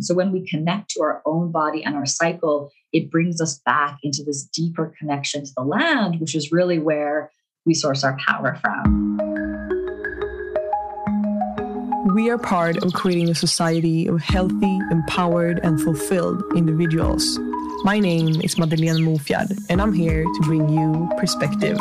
So when we connect to our own body and our cycle, it brings us back into this deeper connection to the land, which is really where we source our power from. We are part of creating a society of healthy, empowered, and fulfilled individuals. My name is Madeleine Mofjard, and I'm here to bring you perspective.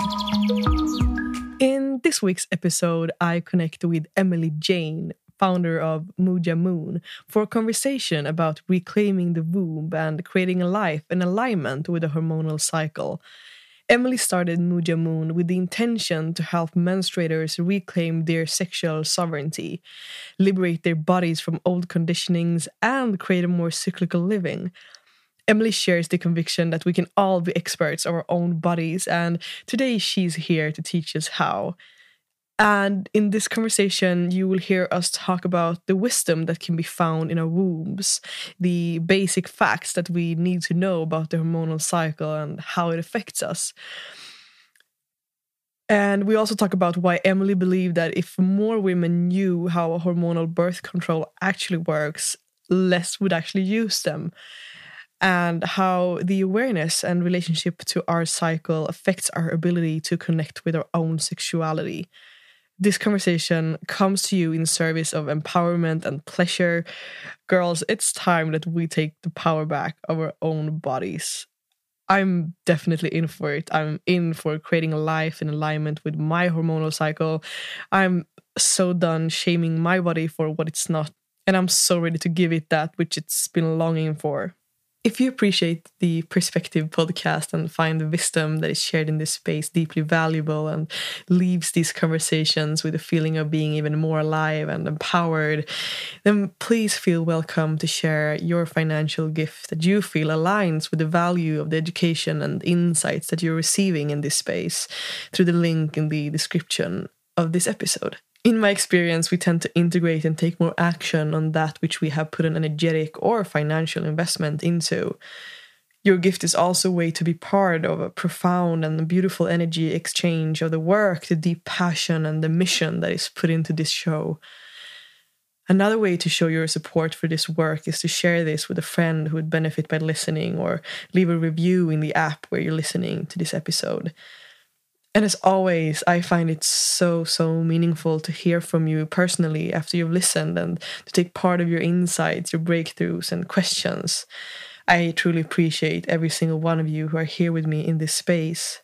In this week's episode, I connect with Emily Jane, founder of Muja Moon, for a conversation about reclaiming the womb and creating a life in alignment with the hormonal cycle. Emily started Muja Moon with the intention to help menstruators reclaim their sexual sovereignty, liberate their bodies from old conditionings, and create a more cyclical living. Emily shares the conviction that we can all be experts of our own bodies, and today she's here to teach us how. And in this conversation, you will hear us talk about the wisdom that can be found in our wombs, the basic facts that we need to know about the hormonal cycle and how it affects us. And we also talk about why Emily believed that if more women knew how hormonal birth control actually works, less would actually use them. And how the awareness and relationship to our cycle affects our ability to connect with our own sexuality this conversation comes to you in service of empowerment and pleasure. Girls, it's time that we take the power back of our own bodies. I'm definitely in for it. I'm in for creating a life in alignment with my hormonal cycle. I'm so done shaming my body for what it's not. And I'm so ready to give it that which it's been longing for. If you appreciate the Perspective podcast and find the wisdom that is shared in this space deeply valuable and leaves these conversations with a feeling of being even more alive and empowered, then please feel welcome to share your financial gift that you feel aligns with the value of the education and insights that you're receiving in this space through the link in the description of this episode in my experience, we tend to integrate and take more action on that which we have put an energetic or financial investment into. Your gift is also a way to be part of a profound and beautiful energy exchange of the work, the deep passion, and the mission that is put into this show. Another way to show your support for this work is to share this with a friend who would benefit by listening or leave a review in the app where you're listening to this episode. And as always, I find it so, so meaningful to hear from you personally after you've listened and to take part of your insights, your breakthroughs, and questions. I truly appreciate every single one of you who are here with me in this space.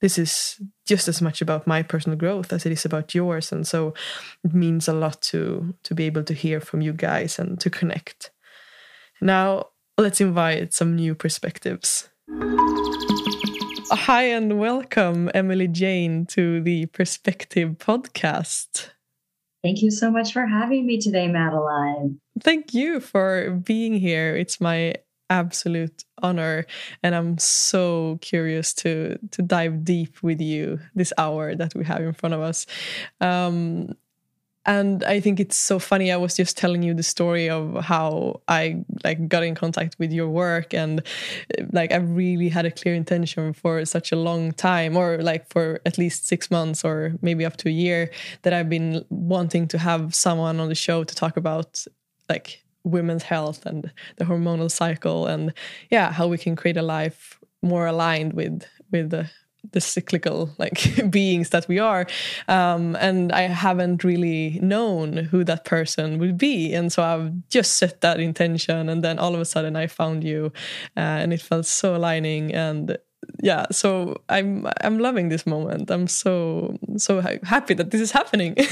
This is just as much about my personal growth as it is about yours. And so it means a lot to, to be able to hear from you guys and to connect. Now, let's invite some new perspectives. Hi and welcome, Emily Jane, to the Perspective podcast. Thank you so much for having me today, Madeline. Thank you for being here. It's my absolute honor and i'm so curious to to dive deep with you this hour that we have in front of us um and i think it's so funny i was just telling you the story of how i like got in contact with your work and eh, like i really had a clear intention for such a long time or like for at least six months or maybe up to a year that i've been wanting to have someone on the show to talk about like women's health and the hormonal cycle and yeah how we can create a life more aligned with with the the cyclical like beings that we are um, and i haven't really known who that person would be. And so i've just set that intention and then all of a sudden i found you uh, and it felt so aligning. And yeah so i'm i'm loving this moment. I'm so so happy that this is happening.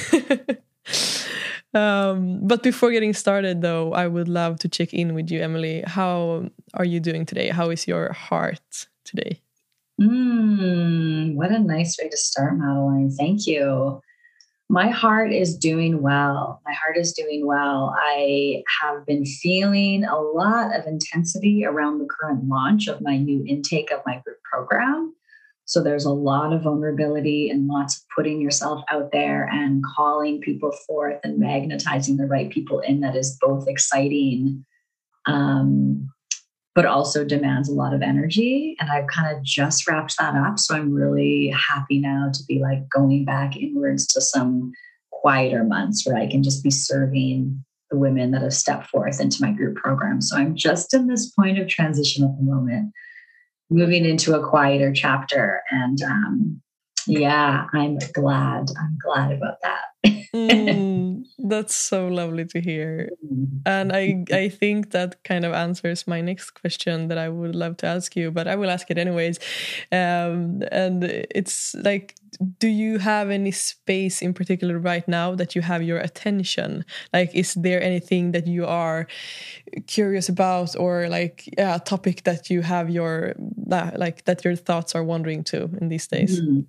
Um, but before getting started though i would love to check in with you emily. How are you doing today? How is your heart today Mm, what a nice way to start, Madeline. Thank you. My heart is doing well. My heart is doing well. I have been feeling a lot of intensity around the current launch of my new intake of my group program. So there's a lot of vulnerability and lots of putting yourself out there and calling people forth and magnetizing the right people in that is both exciting um, but also demands a lot of energy. And I've kind of just wrapped that up. So I'm really happy now to be like going back inwards to some quieter months where I can just be serving the women that have stepped forth into my group program. So I'm just in this point of transition at the moment, moving into a quieter chapter. And um, yeah, I'm glad. I'm glad about that. Mm, that's so lovely to hear. And I I think that kind of answers my next question that I would love to ask you, but I will ask it anyways. Um, and it's like do you have any space in particular right now that you have your attention like is there anything that you are curious about or like yeah, a topic that you have your like that your thoughts are wandering to in these days mm.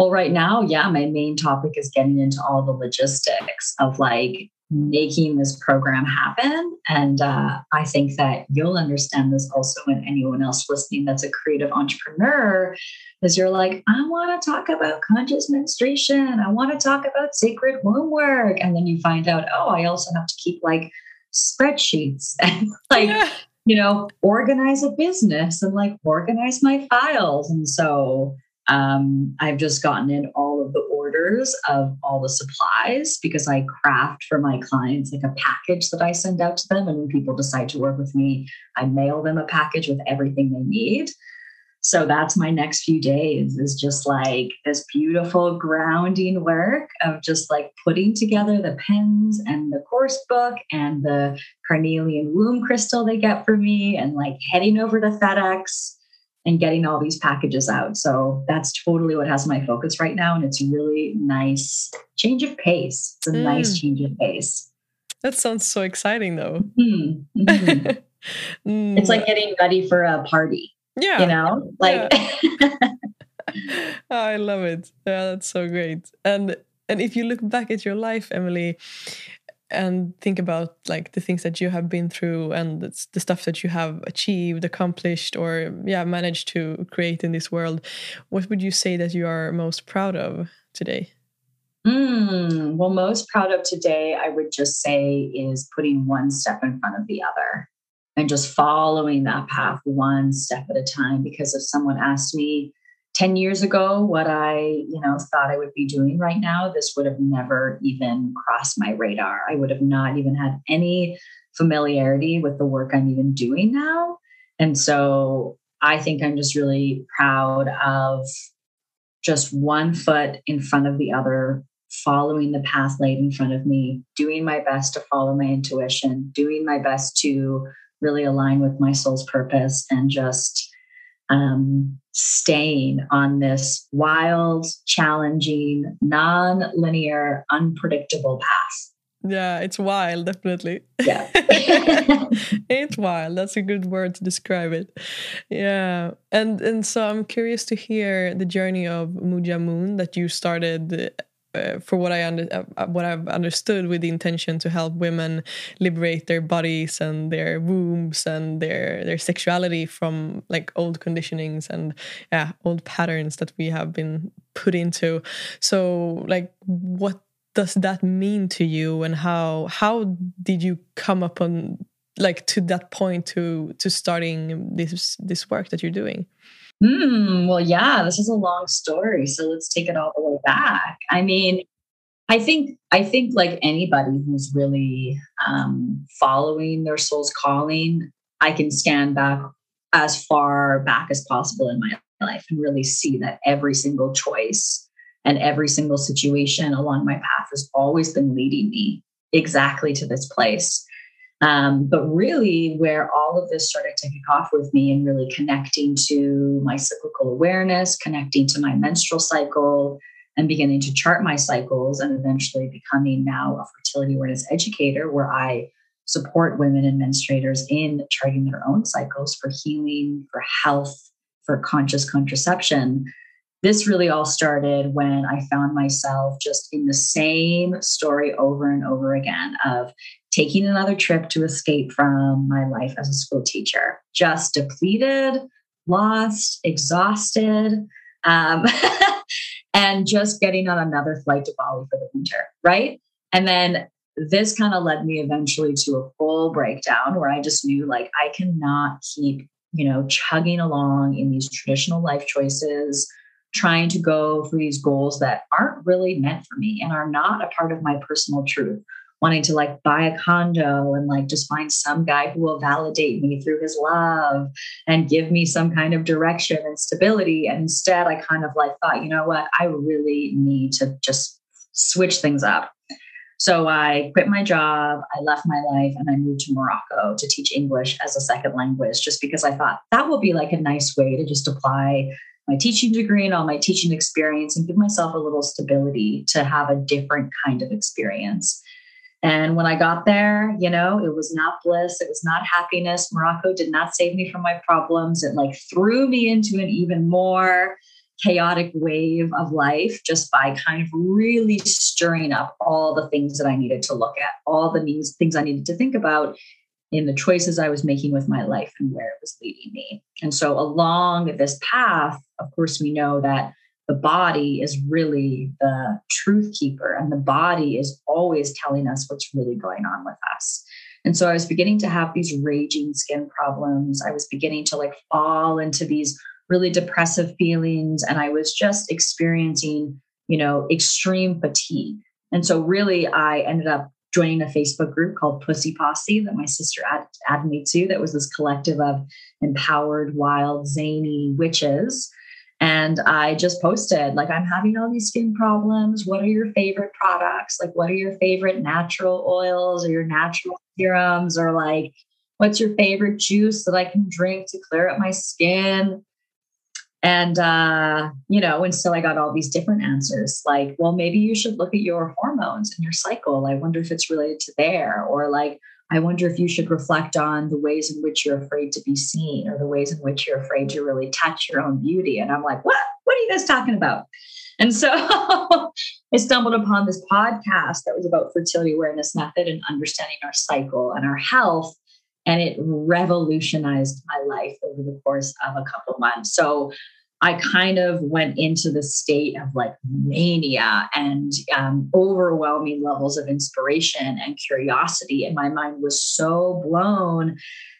Well, right now, yeah, my main topic is getting into all the logistics of like making this program happen. And uh, I think that you'll understand this also when anyone else listening that's a creative entrepreneur is you're like, I want to talk about conscious menstruation. I want to talk about sacred womb work. And then you find out, oh, I also have to keep like spreadsheets and like, yeah. you know, organize a business and like organize my files. And so um, I've just gotten in all of the orders of all the supplies because I craft for my clients like a package that I send out to them. And when people decide to work with me, I mail them a package with everything they need. So that's my next few days is just like this beautiful grounding work of just like putting together the pens and the course book and the carnelian womb crystal they get for me and like heading over to FedEx and getting all these packages out. So that's totally what has my focus right now. And it's really nice change of pace. It's a mm. nice change of pace. That sounds so exciting though. Mm-hmm. Mm-hmm. mm. It's like getting ready for a party. Yeah. You know, like yeah. oh, I love it. Yeah, that's so great. And and if you look back at your life, Emily, and think about like the things that you have been through and the stuff that you have achieved accomplished or yeah managed to create in this world what would you say that you are most proud of today? Mm, well most proud of today i would just say is putting one step in front of the other and just following that path one step at a time because if someone asked me 10 years ago what i you know thought i would be doing right now this would have never even crossed my radar. I would have not even had any familiarity with the work i'm even doing now. And so i think i'm just really proud of just one foot in front of the other following the path laid in front of me doing my best to follow my intuition doing my best to really align with my soul's purpose and just um, staying on this wild, challenging, non-linear, unpredictable path. Yeah, it's wild, definitely. Yeah. it's wild. That's a good word to describe it. Yeah. And and so I'm curious to hear the journey of Muja Moon that you started uh, for what I under, uh, uh, what I've understood with the intention to help women liberate their bodies and their wombs and their their sexuality from like old conditionings and yeah old patterns that we have been put into. So like what does that mean to you and how how did you come upon like to that point to to starting this this work that you're doing? Hmm. well, yeah, this is a long story. So let's take it all the way back. I mean, I think I think like anybody who's really um, following their soul's calling, I can scan back as far back as possible in my life and really see that every single choice and every single situation along my path has always been leading me exactly to this place. Um, but really, where all of this started to kick off with me and really connecting to my cyclical awareness, connecting to my menstrual cycle, and beginning to chart my cycles, and eventually becoming now a fertility awareness educator where I support women and menstruators in charting their own cycles for healing, for health, for conscious contraception. This really all started when I found myself just in the same story over and over again of taking another trip to escape from my life as a school teacher, just depleted, lost, exhausted, um, and just getting on another flight to Bali for the winter, right? And then this kind of led me eventually to a full breakdown where I just knew like I cannot keep, you know, chugging along in these traditional life choices, trying to go for these goals that aren't really meant for me and are not a part of my personal truth wanting to like buy a condo and like just find some guy who will validate me through his love and give me some kind of direction and stability. And instead, I kind of like thought, you know what? I really need to just switch things up. So I quit my job, I left my life, and I moved to Morocco to teach English as a second language, just because I thought that will be like a nice way to just apply my teaching degree and all my teaching experience and give myself a little stability to have a different kind of experience. And when I got there, you know, it was not bliss, it was not happiness. Morocco did not save me from my problems. It like threw me into an even more chaotic wave of life just by kind of really stirring up all the things that I needed to look at, all the things I needed to think about in the choices I was making with my life and where it was leading me. And so, along this path, of course, we know that the body is really the truth keeper, and the body is always telling us what's really going on with us. And so, I was beginning to have these raging skin problems. I was beginning to like fall into these really depressive feelings, and I was just experiencing, you know, extreme fatigue. And so, really, I ended up joining a Facebook group called Pussy Posse that my sister added, added me to. That was this collective of empowered, wild, zany witches. And I just posted, like, I'm having all these skin problems. What are your favorite products? Like, what are your favorite natural oils or your natural serums? Or, like, what's your favorite juice that I can drink to clear up my skin? And, uh, you know, and so I got all these different answers like, well, maybe you should look at your hormones and your cycle. I wonder if it's related to there. Or like, I wonder if you should reflect on the ways in which you're afraid to be seen or the ways in which you're afraid to really touch your own beauty. And I'm like, what? What are you guys talking about? And so I stumbled upon this podcast that was about fertility awareness method and understanding our cycle and our health and it revolutionized my life over the course of a couple months. So I kind of went into the state of like mania and um, overwhelming levels of inspiration and curiosity. And my mind was so blown.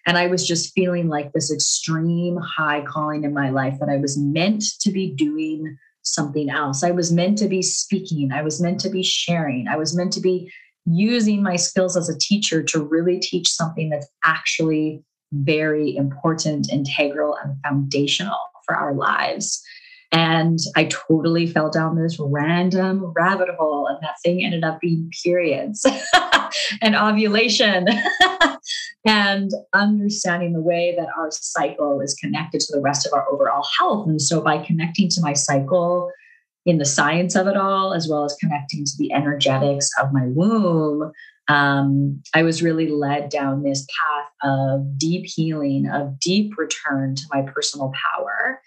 And I was just feeling like this extreme high calling in my life that I was meant to be doing something else. I was meant to be speaking. I was meant to be sharing. I was meant to be using my skills as a teacher to really teach something that's actually very important, integral, and foundational for our lives. And I totally fell down this random rabbit hole, and that thing ended up being periods and ovulation and understanding the way that our cycle is connected to the rest of our overall health. And so, by connecting to my cycle, in the science of it all, as well as connecting to the energetics of my womb, um, I was really led down this path of deep healing, of deep return to my personal power.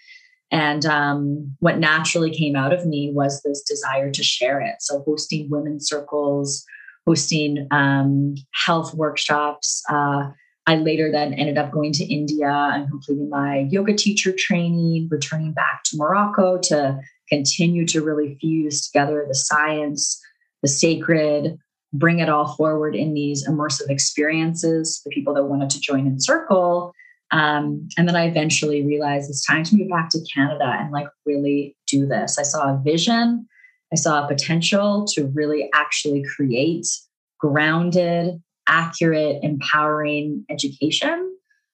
And um, what naturally came out of me was this desire to share it. So, hosting women's circles, hosting um, health workshops. Uh, I later then ended up going to India and completing my yoga teacher training, returning back to Morocco to continue to really fuse together the science, the sacred, bring it all forward in these immersive experiences, the people that wanted to join in circle. Um, and then I eventually realized it's time to move back to Canada and like really do this. I saw a vision, I saw a potential to really actually create grounded, accurate, empowering education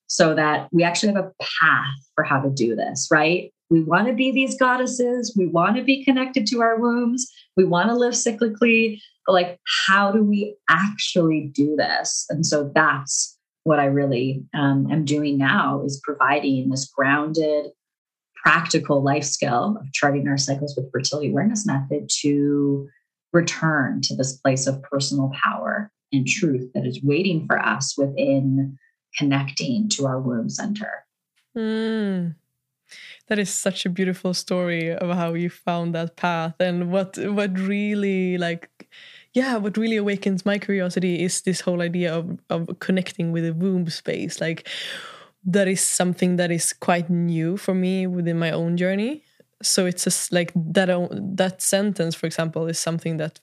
so that we actually have a path for how to do this, right? We want to be these goddesses. We want to be connected to our wombs. We want to live cyclically. But like, how do we actually do this? And so that's what I really um, am doing now is providing this grounded, practical life skill of charting our cycles with fertility awareness method to return to this place of personal power and truth that is waiting for us within connecting to our womb center. Mm that is such a beautiful story of how you found that path and what what really like yeah what really awakens my curiosity is this whole idea of of connecting with the womb space. Like that is something that is quite new for me within my own journey. So it's just like that that sentence for example is something that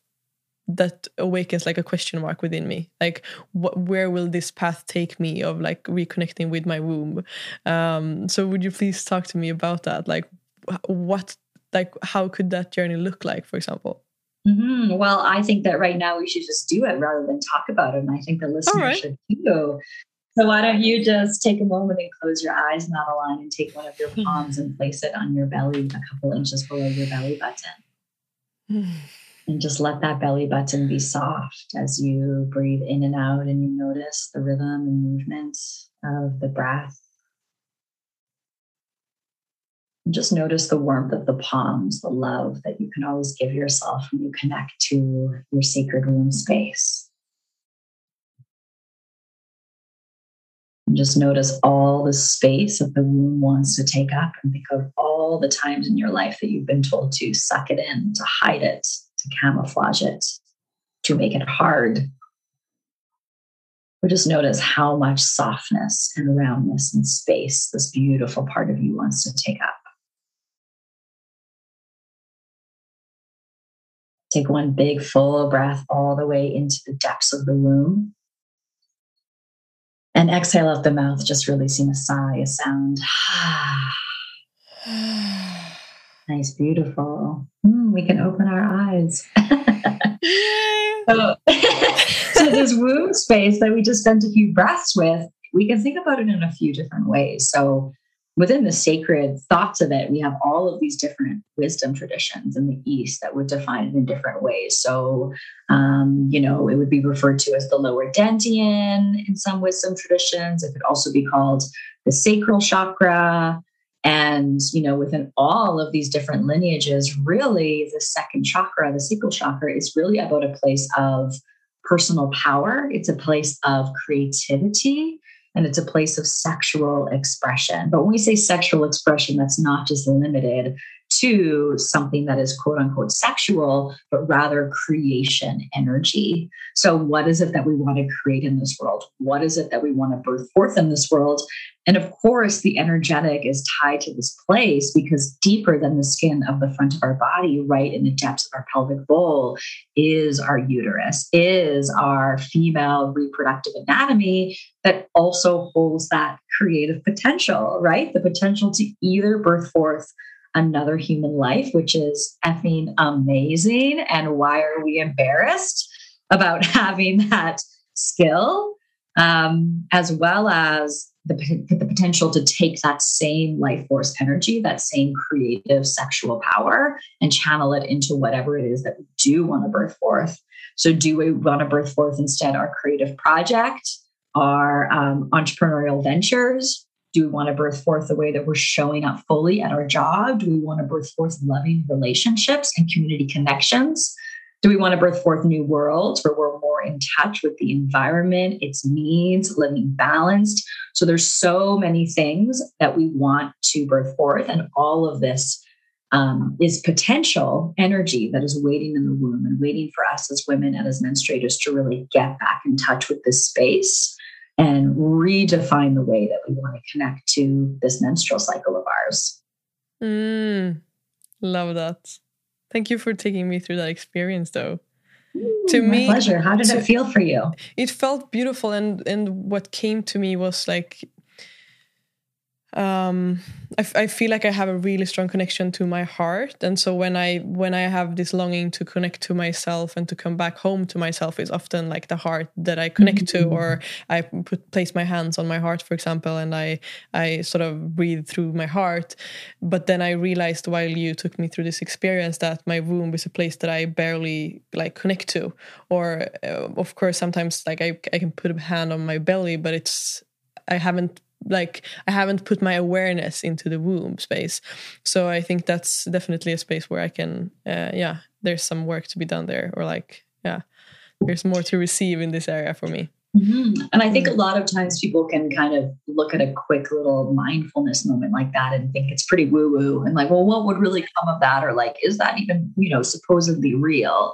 that awakens like a question mark within me. Like what where will this path take me of like reconnecting with my womb? Um so would you please talk to me about that? Like what like how could that journey look like for example Mm-hmm. Well, I think that right now we should just do it rather than talk about it. And I think the listeners right. should too. So why don't you just take a moment and close your eyes, Madeline, and take one of your palms and place it on your belly, a couple inches below your belly button. and just let that belly button be soft as you breathe in and out and you notice the rhythm and movement of the breath. And just notice the warmth of the palms, the love that you can always give yourself when you connect to your sacred womb space. And just notice all the space that the womb wants to take up and think of all the times in your life that you've been told to suck it in, to hide it, to camouflage it, to make it hard. Or just notice how much softness and roundness and space this beautiful part of you wants to take up. Take one big full breath all the way into the depths of the womb. And exhale out the mouth, just releasing a sigh, a sound. nice, beautiful. Mm, we can open our eyes. so, so, this womb space that we just spent a few breaths with, we can think about it in a few different ways. So, within the sacred thoughts of it, we have all of these different wisdom traditions in the East that would define it in different ways. So, um, you know, it would be referred to as the lower dantian in some wisdom traditions. It could also be called the sacral chakra. And, you know, within all of these different lineages, really the second chakra, the sacral chakra, is really about a place of personal power. It's a place of creativity and it's a place of sexual expression. But when we say sexual expression, that's not just limited to something that is quote unquote sexual, but rather creation energy. So, what is it that we want to create in this world? What is it that we want to birth forth in this world? And of course, the energetic is tied to this place because deeper than the skin of the front of our body, right in the depths of our pelvic bowl, is our uterus, is our female reproductive anatomy that also holds that creative potential, right? The potential to either birth forth another human life, which is effing amazing. And why are we embarrassed about having that skill? Um, as well as the, the potential to take that same life force energy, that same creative sexual power, and channel it into whatever it is that we do want to birth forth. So, do we want to birth forth instead our creative project, our um, entrepreneurial ventures? Do we want to birth forth the way that we're showing up fully at our job? Do we want to birth forth loving relationships and community connections? Do we want to birth forth new worlds where we're more in touch with the environment, its needs, living balanced? So there's so many things that we want to birth forth, and all of this um, is potential energy that is waiting in the womb and waiting for us as women and as menstruators to really get back in touch with this space and redefine the way that we want to connect to this menstrual cycle of ours. Mm, love that. Thank you for taking me through that experience, though. to my me, pleasure. How did to, it feel for you? It felt beautiful, and and what came to me was like um, I, feel like I have a really strong connection to my heart, and so when I when I have this longing to connect to myself and to come back home to myself, is often like the heart that I connect mm-hmm. to, or I put place my hands on my heart, for example, and I I sort of breathe through my heart. But then I realized while you took me through this experience that my womb is a place that I barely like connect to, or uh, of course sometimes like I I can put a hand on my belly, but it's I haven't like i haven't put my awareness into the womb space. So i think that's definitely a space where i can uh, yeah there's some work to be done there or like yeah there's more to receive in this area for me. Mm-hmm. and i think a lot of times people can kind of look at a quick little mindfulness moment like that and think it's pretty woo woo and like well what would really come of that? Or like is that even you know supposedly real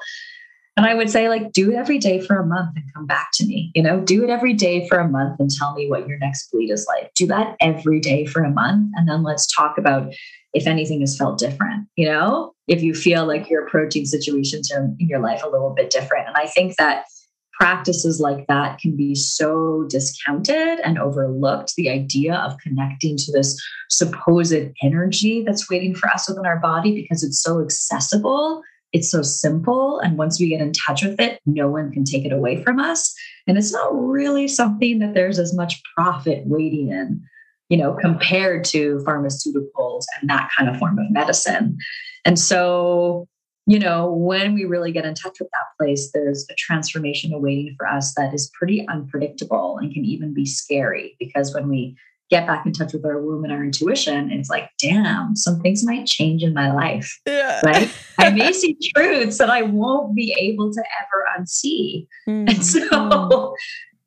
and I would say, like, do it every day for a month and come back to me. You know, do it every day for a month and tell me what your next bleed is like. Do that every day for a month. And then let's talk about if anything has felt different. You know, if you feel like you're approaching situations in your life a little bit different. And I think that practices like that can be so discounted and overlooked. The idea of connecting to this supposed energy that's waiting for us within our body because it's so accessible it's so simple. And once we get in touch with it, no one can take it away from us. And it's not really something that there's as much profit waiting in, you know, compared to pharmaceuticals and that kind of form of medicine. And so, you know, when we really get in touch with that place, there's a transformation awaiting for us that is pretty unpredictable and can even be scary because when we get back in touch with our womb and our intuition, And it's like, damn, some things might change in my life. Yeah. Right. I may see truths that I won't be able to ever unsee. Mm-hmm. And so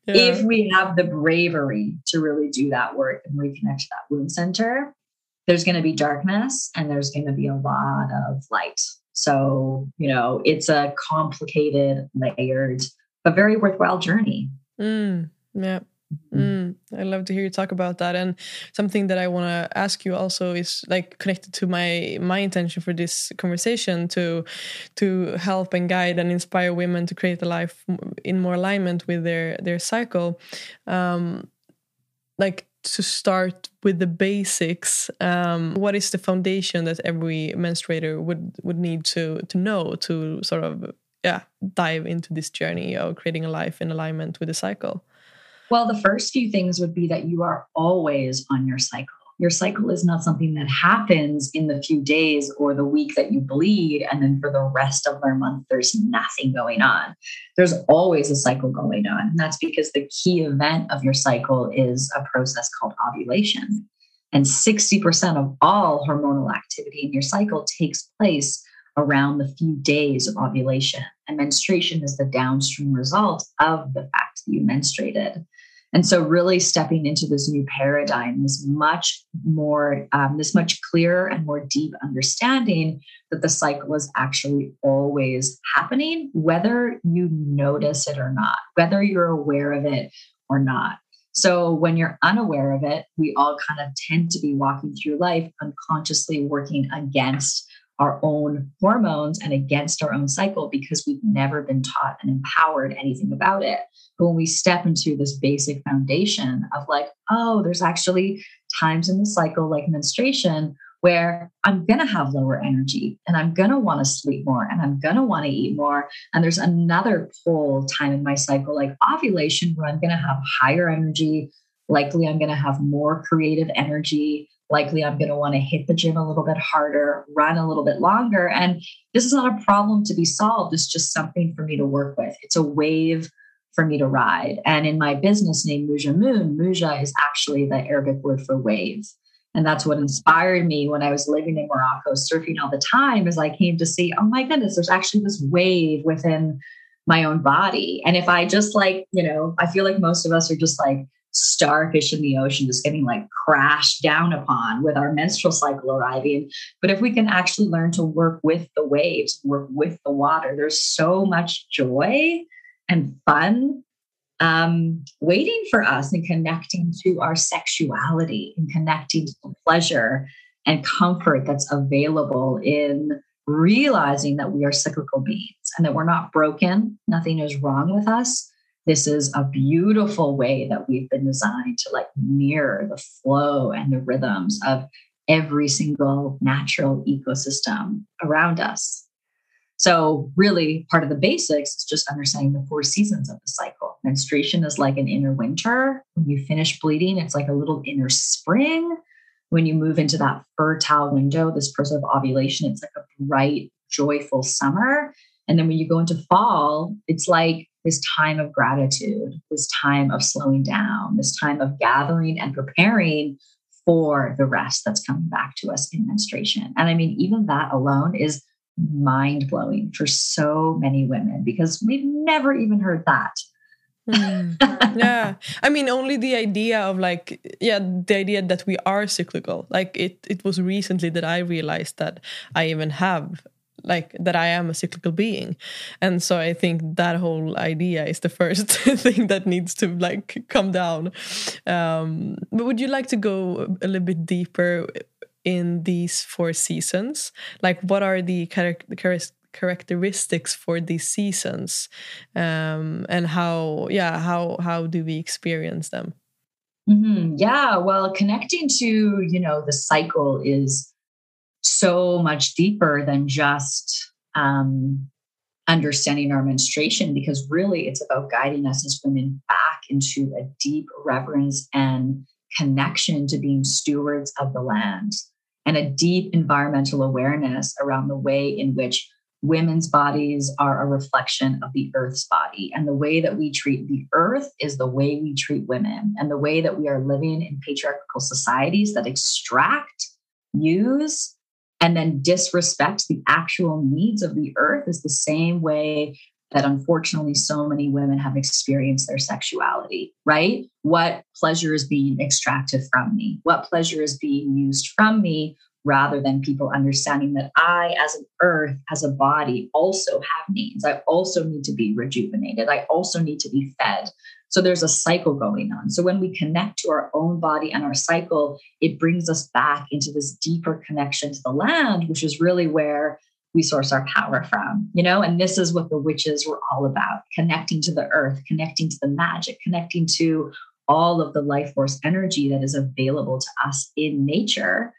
yeah. if we have the bravery to really do that work and reconnect to that womb center, there's going to be darkness and there's going to be a lot of light. So, you know, it's a complicated, layered, but very worthwhile journey. Mm, yeah. Mm-hmm. Mm, I love to hear you talk about that. And something that I want to ask you also is like connected to my my intention for this conversation to to help and guide and inspire women to create a life in more alignment with their their cycle. Um, like to start with the basics. Um, what is the foundation that every menstruator would would need to to know to sort of yeah dive into this journey of creating a life in alignment with the cycle? Well, the first few things would be that you are always on your cycle. Your cycle is not something that happens in the few days or the week that you bleed, and then for the rest of their month, there's nothing going on. There's always a cycle going on. And that's because the key event of your cycle is a process called ovulation. And 60% of all hormonal activity in your cycle takes place around the few days of ovulation. And menstruation is the downstream result of the fact that you menstruated. And so, really stepping into this new paradigm, this much more, um, this much clearer and more deep understanding that the cycle is actually always happening, whether you notice it or not, whether you're aware of it or not. So, when you're unaware of it, we all kind of tend to be walking through life unconsciously working against our own hormones and against our own cycle because we've never been taught and empowered anything about it. But when we step into this basic foundation of like, oh, there's actually times in the cycle, like menstruation, where I'm going to have lower energy and I'm going to want to sleep more and I'm going to want to eat more. And there's another pull time in my cycle, like ovulation, where I'm going to have higher energy. Likely, I'm going to have more creative energy likely I'm going to want to hit the gym a little bit harder, run a little bit longer. And this is not a problem to be solved. It's just something for me to work with. It's a wave for me to ride. And in my business name, Muja Moon, Muja is actually the Arabic word for wave. And that's what inspired me when I was living in Morocco, surfing all the time, as I came to see, oh my goodness, there's actually this wave within my own body. And if I just like, you know, I feel like most of us are just like, starfish in the ocean just getting like crashed down upon with our menstrual cycle arriving. But if we can actually learn to work with the waves, work with the water, there's so much joy and fun um, waiting for us and connecting to our sexuality and connecting to pleasure and comfort that's available in realizing that we are cyclical beings and that we're not broken, nothing is wrong with us this is a beautiful way that we've been designed to like mirror the flow and the rhythms of every single natural ecosystem around us. So, really, part of the basics is just understanding the four seasons of the cycle. Menstruation is like an inner winter. When you finish bleeding, it's like a little inner spring. When you move into that fertile window, this process of ovulation, it's like a bright, joyful summer. And then when you go into fall, it's like this time of gratitude, this time of slowing down, this time of gathering and preparing for the rest that's coming back to us in menstruation. And I mean, even that alone is mind blowing for so many women because we've never even heard that. mm. yeah i mean only the idea of like yeah the idea that we are cyclical like it it was recently that i realized that i even have like that I am a cyclical being. And so I think that whole idea is the first thing that needs to like come down. Um, but would you like to go a little bit deeper in these four seasons? Like, what are the char characteristics for these seasons, um, and how? Yeah, how how do we experience them? Mm -hmm. Yeah, well, connecting to you know the cycle is so much deeper than just um, understanding our menstruation because really it's about guiding us as women back into a deep reverence and connection to being stewards of the land and a deep environmental awareness around the way in which women's bodies are a reflection of the earth's body. And the way that we treat the earth is the way we treat women. And the way that we are living in patriarchal societies that extract, use, and then disrespect the actual needs of the earth is the same way that unfortunately so many women have experienced their sexuality, right? What pleasure is being extracted from me? What pleasure is being used from me? Rather than people understanding that I, as an earth, as a body, also have needs. I also need to be rejuvenated. I also need to be fed. So there's a cycle going on. So when we connect to our own body and our cycle, it brings us back into this deeper connection to the land, which is really where we source our power from, you know? And this is what the witches were all about connecting to the earth, connecting to the magic, connecting to all of the life force energy that is available to us in nature.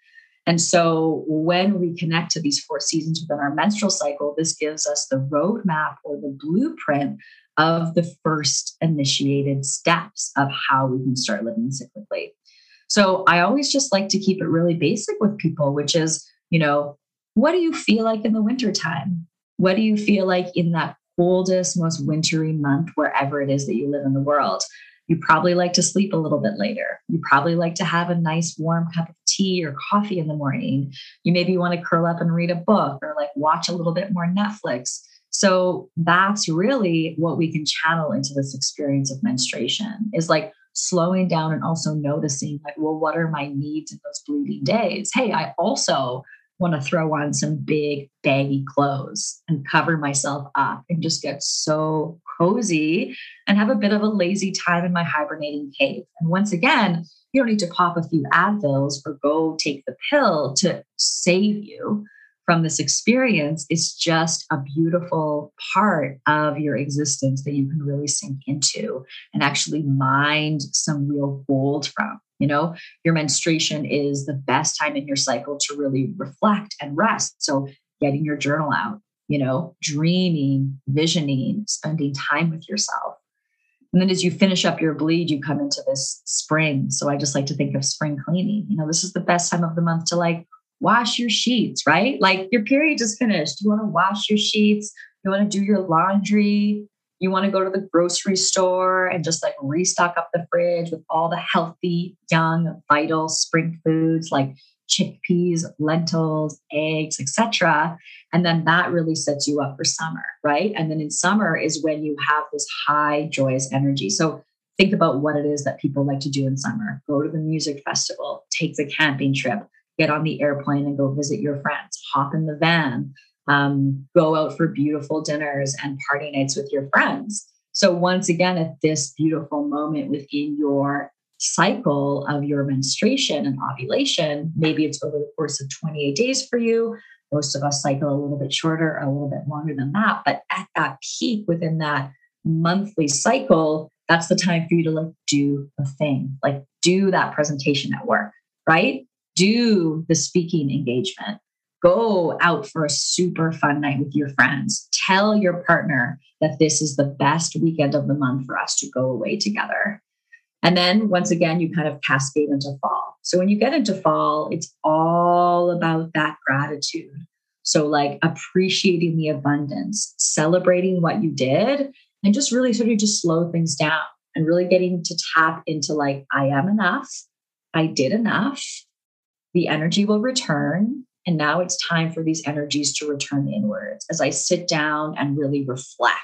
And so when we connect to these four seasons within our menstrual cycle, this gives us the roadmap or the blueprint of the first initiated steps of how we can start living cyclically. So I always just like to keep it really basic with people, which is, you know, what do you feel like in the wintertime? What do you feel like in that coldest, most wintry month, wherever it is that you live in the world? You probably like to sleep a little bit later. You probably like to have a nice warm cup of tea or coffee in the morning. You maybe want to curl up and read a book or like watch a little bit more Netflix. So that's really what we can channel into this experience of menstruation is like slowing down and also noticing like, well, what are my needs in those bleeding days? Hey, I also want to throw on some big baggy clothes and cover myself up and just get so cozy and have a bit of a lazy time in my hibernating cave. And once again, you don't need to pop a few Advils or go take the pill to save you from this experience is just a beautiful part of your existence that you can really sink into and actually mine some real gold from. You know, your menstruation is the best time in your cycle to really reflect and rest. So, getting your journal out, you know, dreaming, visioning, spending time with yourself. And then as you finish up your bleed, you come into this spring. So I just like to think of spring cleaning. You know, this is the best time of the month to like wash your sheets, right? Like your period is finished. You want to wash your sheets. You want to do your laundry. You want to go to the grocery store and just like restock up the fridge with all the healthy, young, vital spring foods like chickpeas, lentils, eggs, etc. And then that really sets you up for summer, right? And then in summer is when you have this high, joyous energy. So think about what it is that people like to do in summer. Go to the music festival, take the camping trip, get on the airplane and go visit your friends, hop in the van, um, go out for beautiful dinners and party nights with your friends. So, once again, at this beautiful moment within your cycle of your menstruation and ovulation, maybe it's over the course of 28 days for you. Most of us cycle a little bit shorter, a little bit longer than that. But at that peak within that monthly cycle, that's the time for you to like do the thing, like do that presentation at work, right? Do the speaking engagement. Go out for a super fun night with your friends. Tell your partner that this is the best weekend of the month for us to go away together. And then once again, you kind of cascade into fall. So when you get into fall, it's all about that gratitude. So, like appreciating the abundance, celebrating what you did, and just really sort of just slow things down and really getting to tap into like, I am enough. I did enough the energy will return. And now it's time for these energies to return inwards as I sit down and really reflect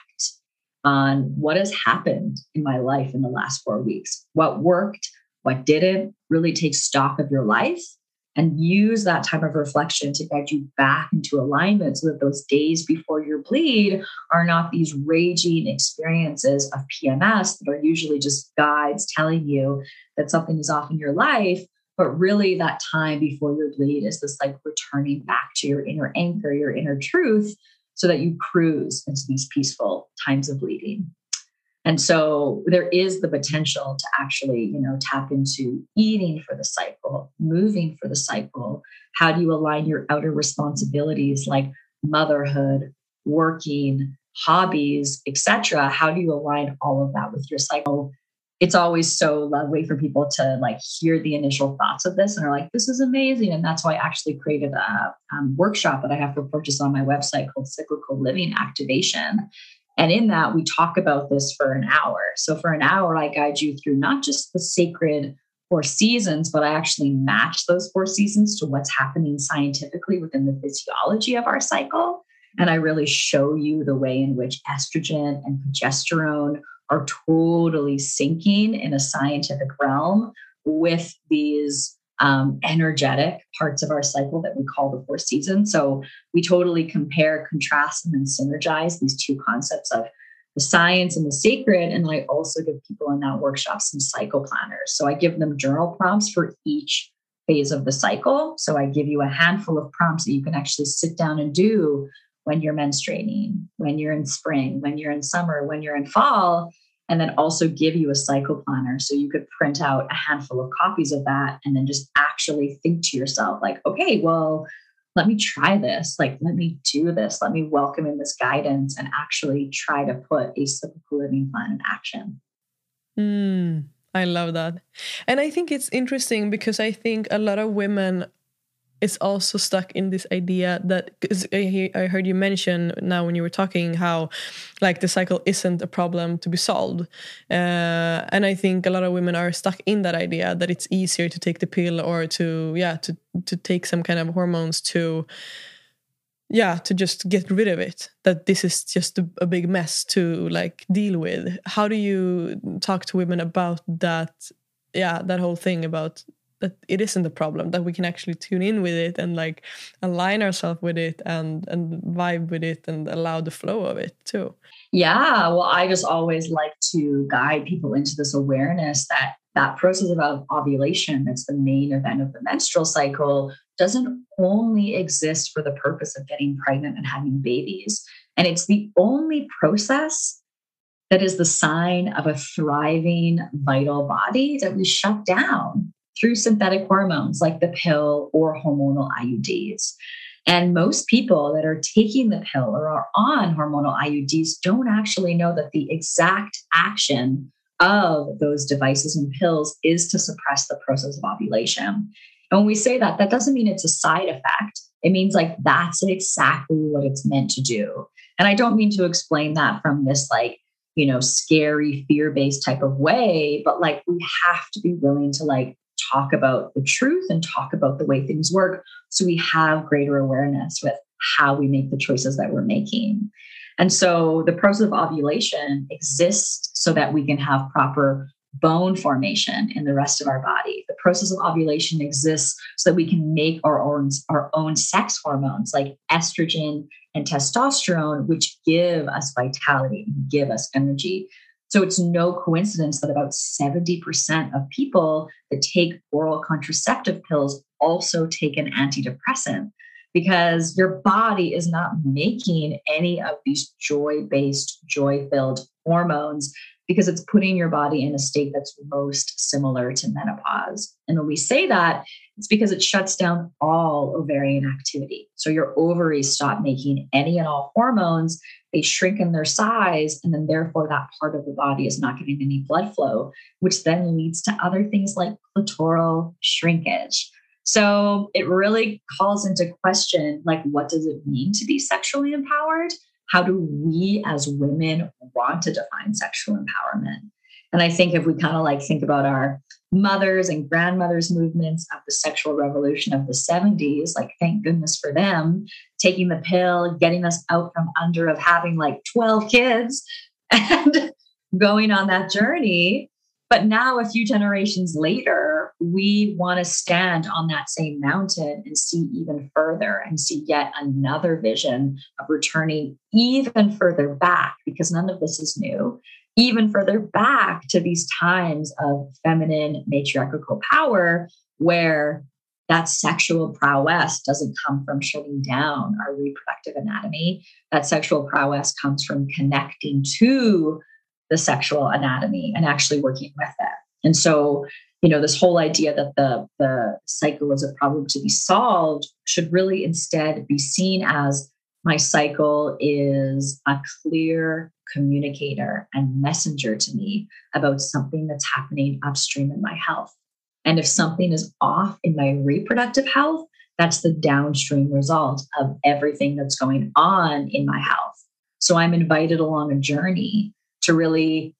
on what has happened in my life in the last four weeks, what worked, what didn't, really take stock of your life and use that time of reflection to get you back into alignment so that those days before your bleed are not these raging experiences of PMS that are usually just guides telling you that something is off in your life, but really, that time before your bleed is this like returning back to your inner anchor, your inner truth, so that you cruise into these peaceful times of bleeding. And so there is the potential to actually, you know, tap into eating for the cycle, moving for the cycle. How do you align your outer responsibilities like motherhood, working, hobbies, etc. How do you align all of that with your cycle? It's always so lovely for people to like hear the initial thoughts of this and are like, this is amazing. And that's why I actually created a um, workshop that I have for purchase on my website called Cyclical Living Activation. And in that, we talk about this for an hour. So, for an hour, I guide you through not just the sacred four seasons, but I actually match those four seasons to what's happening scientifically within the physiology of our cycle. And I really show you the way in which estrogen and progesterone are totally syncing in a scientific realm with these um, energetic parts of our cycle that we call the four seasons. So we totally compare, contrast, and then synergize these two concepts of the science and the sacred. And I also give people in that workshop some cycle planners. So I give them journal prompts for each phase of the cycle. So I give you a handful of prompts that you can actually sit down and do when you're menstruating, when you're in spring, when you're in summer, when you're in fall, and then also give you a cycle planner so you could print out a handful of copies of that and then just actually think to yourself like okay well let me try this. Like let me do this. Let me welcome in this guidance and actually try to put a cyclical living plan in action. Mm, i love that. And i think it's interesting because i think a lot of women is also stuck in this idea that because I heard you mention now when you were talking how like the cycle isn't a problem to be solved, uh, and I think a lot of women are stuck in that idea that it's easier to take the pill or to yeah to to take some kind of hormones to yeah to just get rid of it that this is just a, a big mess to like deal with. How do you talk to women about that yeah that whole thing about that it isn't a problem that we can actually tune in with it and like align ourselves with it and and vibe with it and allow the flow of it too. Yeah well i just always like to guide people into this awareness that that process of ovulation that's the main event of the menstrual cycle doesn't only exist for the purpose of getting pregnant and having babies and it's the only process that is the sign of a thriving vital body that we shut down through synthetic hormones like the pill or hormonal IUDs. And most people that are taking the pill or are on hormonal IUDs don't actually know that the exact action of those devices and pills is to suppress the process of ovulation. And when we say that, that doesn't mean it's a side effect. It means like that's exactly what it's meant to do. And I don't mean to explain that from this like, you know, scary, fear based type of way, but like we have to be willing to like talk about the truth and talk about the way things work so we have greater awareness with how we make the choices that we're making. And so the process of ovulation exists so that we can have proper bone formation in the rest of our body. The process of ovulation exists so that we can make our own, our own sex hormones like estrogen and testosterone, which give us vitality and give us energy. So it's no coincidence that about 70% of people that take oral contraceptive pills also take an antidepressant because your body is not making any of these joy based, joy filled hormones because it's putting your body in a state that's most similar to menopause. And when we say that, it's because it shuts down all ovarian activity. So your ovaries stop making any and all hormones, they shrink in their size, and then therefore that part of the body is not getting any blood flow, which then leads to other things like clitoral shrinkage. So it really calls into question like, what does it mean to be sexually empowered? How do we as women want to define sexual empowerment? And I think if we kind of like think about our mothers and grandmothers movements of the sexual revolution of the 70s, like thank goodness for them, taking the pill, getting us out from under of having like 12 kids and going on that journey. But now, a few generations later, we want to stand on that same mountain and see even further and see yet another vision of returning even further back because none of this is new even further back to these times of feminine matriarchal power where that sexual prowess doesn't come from shutting down our reproductive anatomy. That sexual prowess comes from connecting to the sexual anatomy and actually working with it. And so, you know, this whole idea that the, the cycle is a problem to be solved should really instead be seen as My cycle is a clear communicator and messenger to me about something that's happening upstream in my health. And if something is off in my reproductive health, that's the downstream result of everything that's going on in my health. So I'm invited along a journey to really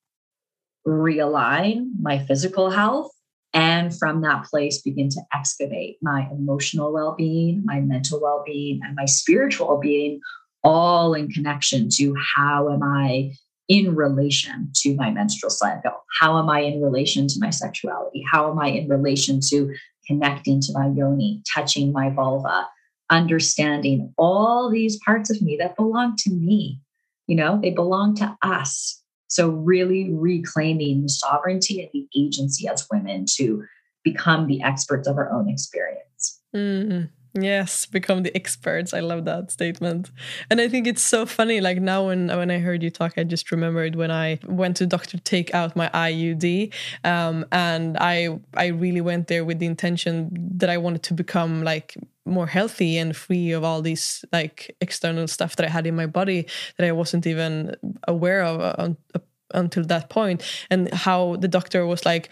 realign my physical health and from that place begin to excavate my emotional well-being my mental well-being and my spiritual well-being all in connection to how am i in relation to my menstrual cycle? How am i in relation to my sexuality? How am i in relation to connecting to my yoni touching my vulva understanding all these parts of me that belong to me you know? They belong to us so, really reclaiming the sovereignty and the agency as women to become the experts of our own experience. Mm. Yes, become the experts. I love that statement. And I think it's so funny. Like now when when I heard you talk, I just remembered when I went to doctor to take out my IUD. Um, and I I really went there with the intention that I wanted to become like more healthy and free of all these like external stuff that I had in my body that I wasn't even aware of uh, until that point. And how the doctor was like,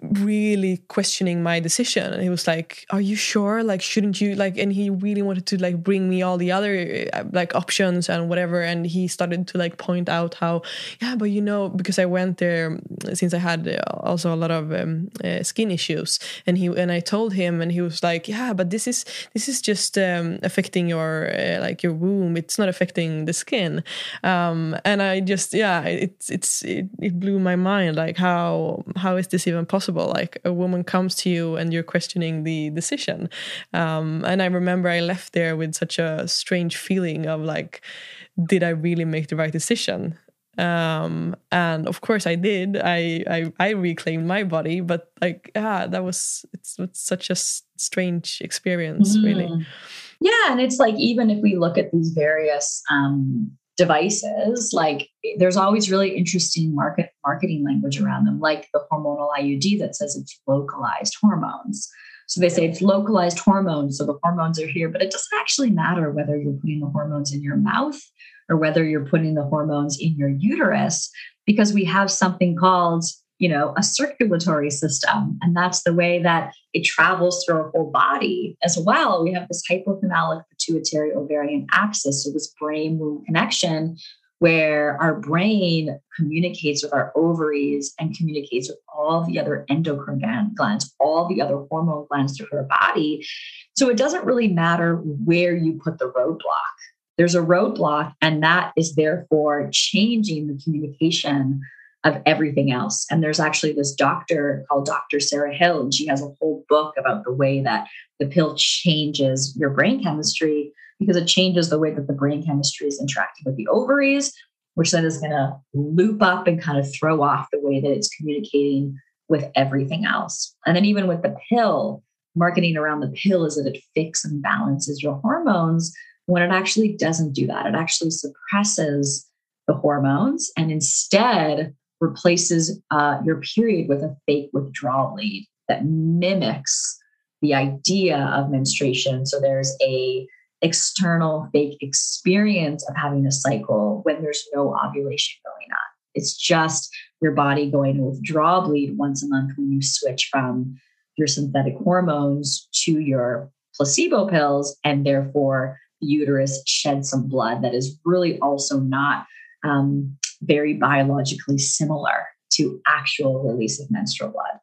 really questioning my decision. And he was like are you sure? Like shouldn't you like and he really wanted to like bring me all the other uh, like options and whatever. And he started to like point out how yeah but you know because i went there since i had uh, also a lot of um, uh, skin issues. And he and i told him and he was like yeah but this is this is just um, affecting your uh, like your womb. It's not affecting the skin. Um, and i just yeah it's it's it, it blew my mind like how how is this even possible possible like a woman comes to you and you're questioning the decision. Um, and i remember i left there with such a strange feeling of like did i really make the right decision? Um, and of course i did. I, I i reclaimed my body but like yeah that was it's, it's such a strange experience mm. really yeah and it's like even if we look at these various um devices like there's always really interesting market marketing language around them like the hormonal iud that says it's localized hormones. So they say it's localized hormones so the hormones are here but it doesn't actually matter whether you're putting the hormones in your mouth or whether you're putting the hormones in your uterus because we have something called you know a circulatory system. And that's the way that it travels through our whole body as well. We have this hypothalamic pituitary ovarian axis so this brain womb connection where our brain communicates with our ovaries and communicates with all the other endocrine glands all the other hormone glands through our body. So it doesn't really matter where you put the roadblock. There's a roadblock and that is therefore changing the communication of everything else. And there's actually this doctor called Dr. Sarah Hill, and she has a whole book about the way that the pill changes your brain chemistry because it changes the way that the brain chemistry is interacting with the ovaries, which then is going to loop up and kind of throw off the way that it's communicating with everything else. And then even with the pill, marketing around the pill is that it fixes and balances your hormones when it actually doesn't do that. It actually suppresses the hormones and instead replaces uh, your period with a fake withdrawal bleed that mimics the idea of menstruation. So there's a external fake experience of having a cycle when there's no ovulation going on. It's just your body going to withdraw bleed once a month when you switch from your synthetic hormones to your placebo pills, and therefore the uterus sheds some blood that is really also not um, very biologically similar to actual release of menstrual blood.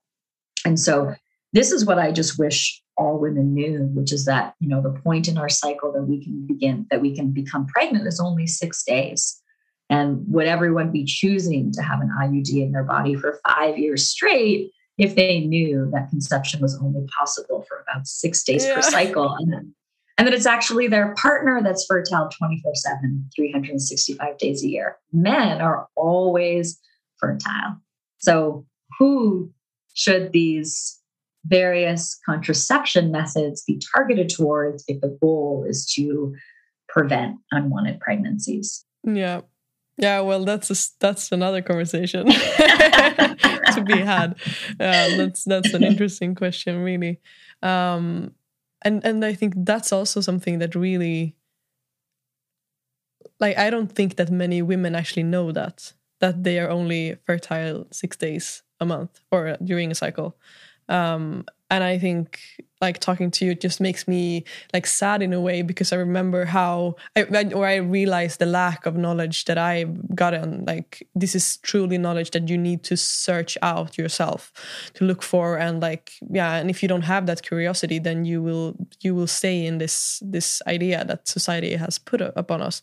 And so this is what I just wish all women knew, which is that, you know, the point in our cycle that we can begin, that we can become pregnant is only six days. And would everyone be choosing to have an IUD in their body for five years straight if they knew that conception was only possible for about six days yeah. per cycle? And and that it's actually their partner that's fertile 24 7, 365 days a year. Men are always fertile. So, who should these various contraception methods be targeted towards if the goal is to prevent unwanted pregnancies? Yeah. Yeah, well, that's a, that's another conversation to be had. Yeah, that's that's an interesting question, really. Um, and and i think that's also something that really like I don't think that many women actually know that that they are only fertile six days a month or during a cycle. Um, and I think like talking to you it just makes me like sad in a way because I remember how I, or I realized the lack of knowledge that I got on like this is truly knowledge that you need to search out yourself to look for and like yeah and if you don't have that curiosity then you will you will stay in this this idea that society has put upon us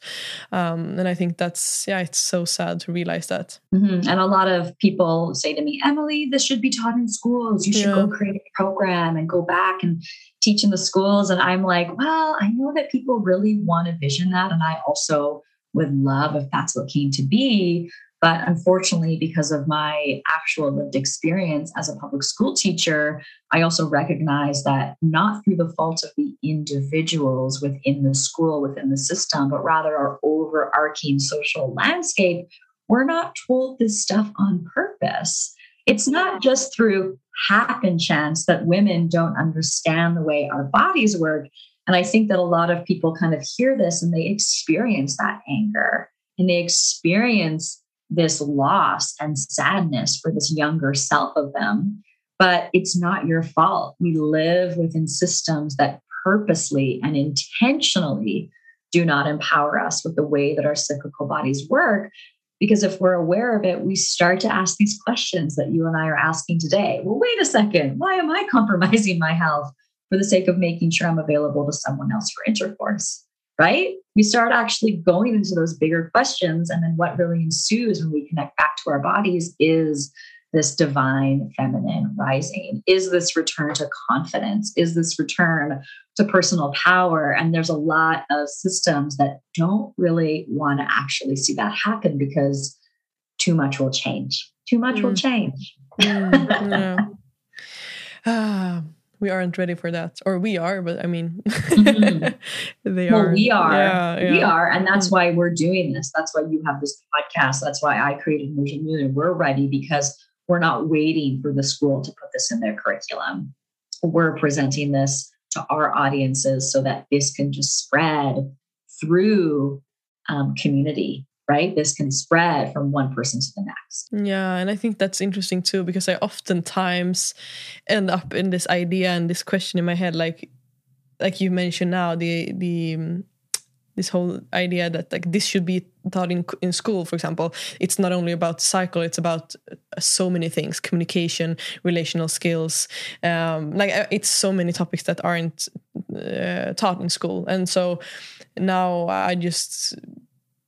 um, and I think that's yeah it's so sad to realize that mm-hmm. and a lot of people say to me Emily this should be taught in schools you should yeah. go create a program and go back and teach in the schools. And I'm like, well, I know that people really want to vision that. And I also would love if that's what came to be. But unfortunately, because of my actual lived experience as a public school teacher, I also recognize that not through the fault of the individuals within the school, within the system, but rather our overarching social landscape, we're not told this stuff on purpose. It's not just through happen chance that women don't understand the way our bodies work. And I think that a lot of people kind of hear this and they experience that anger and they experience this loss and sadness for this younger self of them. But it's not your fault. We live within systems that purposely and intentionally do not empower us with the way that our cyclical bodies work because if we're aware of it, we start to ask these questions that you and I are asking today. Well, wait a second. Why am I compromising my health for the sake of making sure I'm available to someone else for intercourse? Right? We start actually going into those bigger questions. And then what really ensues when we connect back to our bodies is this divine feminine rising? Is this return to confidence? Is this return to personal power? And there's a lot of systems that don't really want to actually see that happen because too much will change. Too much mm. will change. Mm, ah, we aren't ready for that, or we are, but I mean, mm-hmm. they well, are. We are. Yeah, yeah. We are, and that's mm. why we're doing this. That's why you have this podcast. That's why I created Vision Moon. We're ready because we're not waiting for the school to put this in their curriculum. We're presenting this to our audiences so that this can just spread through um, community right? This can spread from one person to the next. Yeah, and I think that's interesting too because I oftentimes end up in this idea and this question in my head, like like you mentioned now, the the this whole idea that like this should be taught in in school for example it's not only about cycle it's about uh, so many things communication relational skills um, like uh, it's so many topics that aren't uh, taught in school. And so now i just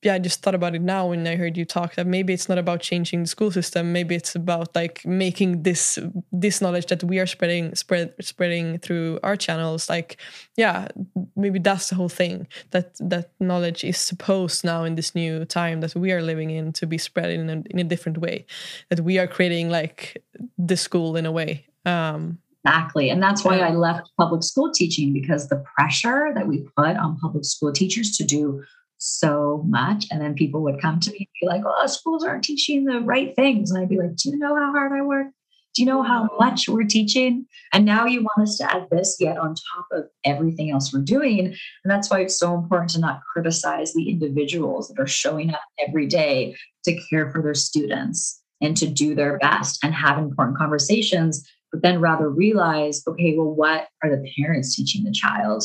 yeah, I just thought about it now when I heard you talk that maybe it's not about changing the school system. Maybe it's about like making this this knowledge that we are spreading spread spreading through our channels. Like, yeah, maybe that's the whole thing. That that knowledge is supposed now in this new time that we are living in to be spread in a, in a different way. That we are creating like the school in a way. Um, Exactly. And that's why I left public school teaching because the pressure that we put on public school teachers to do so much. And then people would come to me and be like, oh, schools aren't teaching the right things. And I'd be like, do you know how hard I work? Do you know how mm. much we're teaching? And now you want us to add this yet on top of everything else we're doing. And that's why it's so important to not criticize the individuals that are showing up every day to care for their students and to do their best and have important conversations, but then rather realize, okay, well, what are the parents teaching the child?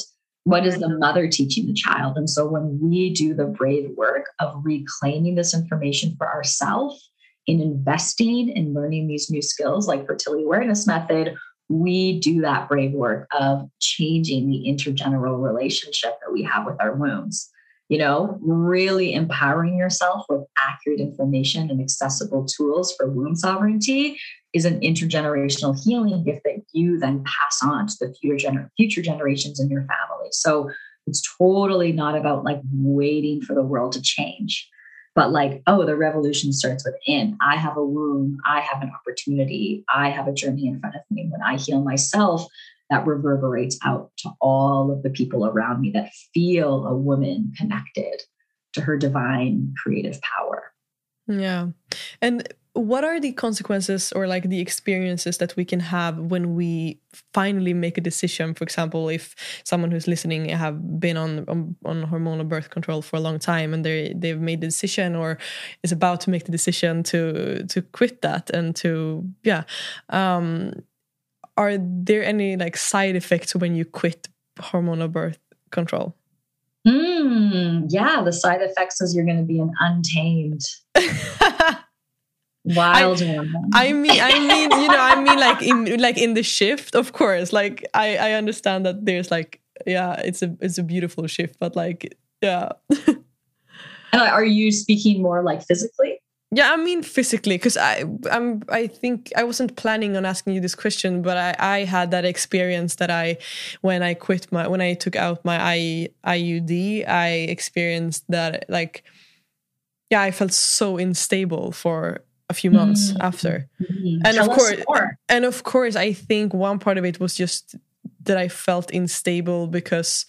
What is the mother teaching the child? And so when we do the brave work of reclaiming this information for ourselves, in investing in learning these new skills like fertility awareness method, we do that brave work of changing the intergeneral relationship that we have with our wombs. You know, really empowering yourself with accurate information and accessible tools for womb sovereignty is an intergenerational healing gift that you then pass on to the future, gener- future generations in your family. So it's totally not about like waiting for the world to change, but like, oh, the revolution starts within. I have a womb, I have an opportunity, I have a journey in front of me. When I heal myself, that reverberates out to all of the people around me that feel a woman connected to her divine creative power. Yeah. And what are the consequences or like the experiences that we can have when we finally make a decision for example if someone who's listening have been on on, on hormonal birth control for a long time and they they've made the decision or is about to make the decision to to quit that and to yeah um are there any like side effects when you quit hormonal birth control? Mm, yeah the side effects is you're going to be an untamed wild I, I mean i mean you know i mean like in like in the shift of course. Like i i understand that there's like yeah it's a it's a beautiful shift but like yeah. And are you speaking more like physically yeah i mean physically because i i'm i think i wasn't planning on asking you this question but i i had that experience that i when i quit my when i took out my I, iud i experienced that like yeah i felt so unstable for a few months mm-hmm. after mm-hmm. and Tell of course and of course i think one part of it was just that i felt unstable because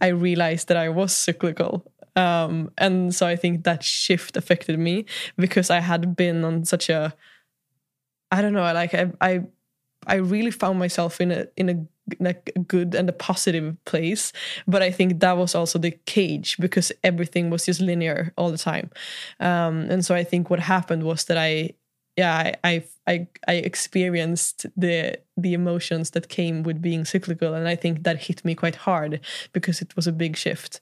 i realized that i was cyclical um, and so i think that shift affected me because i had been on such a i don't know like i i, I really found myself in a in a like good and a positive place. But i think that was also the cage because everything was just linear all the time. Um, and so i think what happened was that i yeah I, I i experienced the the emotions that came with being cyclical. And i think that hit me quite hard because it was a big shift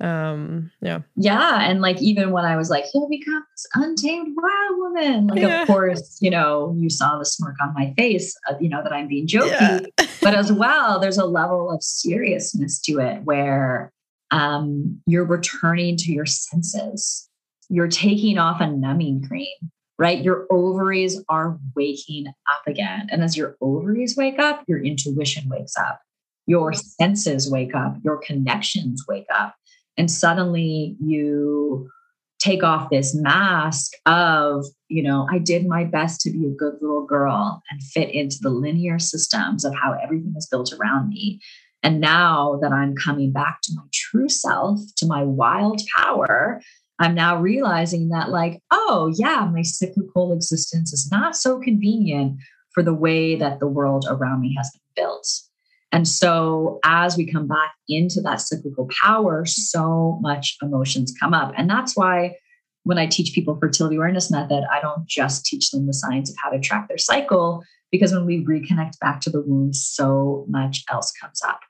um yeah. Yeah and like even when i was like he'll become this untamed wild woman like yeah. of course you know you saw the smirk on my face uh, you know that i'm being jokey. Yeah. but as well there's a level of seriousness to it where um you're returning to your senses. You're taking off a numbing cream right? Your ovaries are waking up again. And as your ovaries wake up your intuition wakes up. Your senses wake up. Your connections wake up and suddenly you take off this mask of you know i did my best to be a good little girl and fit into the linear systems of how everything is built around me. And now that i'm coming back to my true self to my wild power i'm now realizing that like oh yeah my cyclical existence is not so convenient for the way that the world around me has been built and so, as we come back into that cyclical power, so much emotions come up. And that's why when I teach people fertility awareness method, I don't just teach them the science of how to track their cycle, because when we reconnect back to the womb, so much else comes up.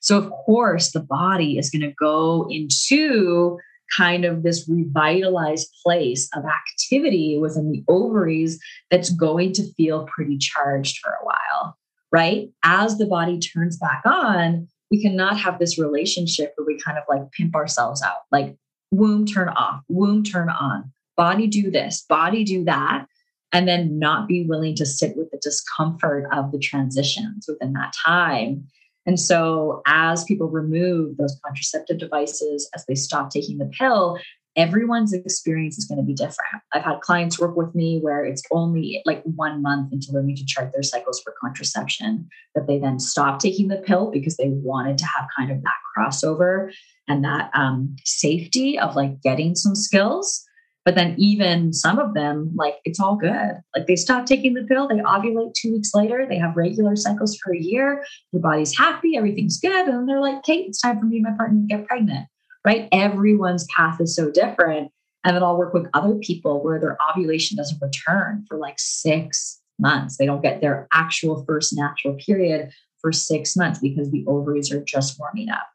So, of course, the body is going to go into kind of this revitalized place of activity within the ovaries that's going to feel pretty charged for a while right? As the body turns back on, we cannot have this relationship where we kind of like pimp ourselves out, like womb turn off, womb turn on, body do this, body do that, and then not be willing to sit with the discomfort of the transitions within that time. And so, as people remove those contraceptive devices, as they stop taking the pill, everyone's experience is going to be different. I've had clients work with me where it's only like one month they need to chart their cycles for contraception that they then stop taking the pill because they wanted to have kind of that crossover and that um, safety of like getting some skills. But then even some of them, like it's all good. Like they stop taking the pill, they ovulate two weeks later, they have regular cycles for a year, their body's happy, everything's good. And they're like, Kate, it's time for me and my partner to get pregnant right? Everyone's path is so different. And then I'll work with other people where their ovulation doesn't return for like six months. They don't get their actual first natural period for six months because the ovaries are just warming up.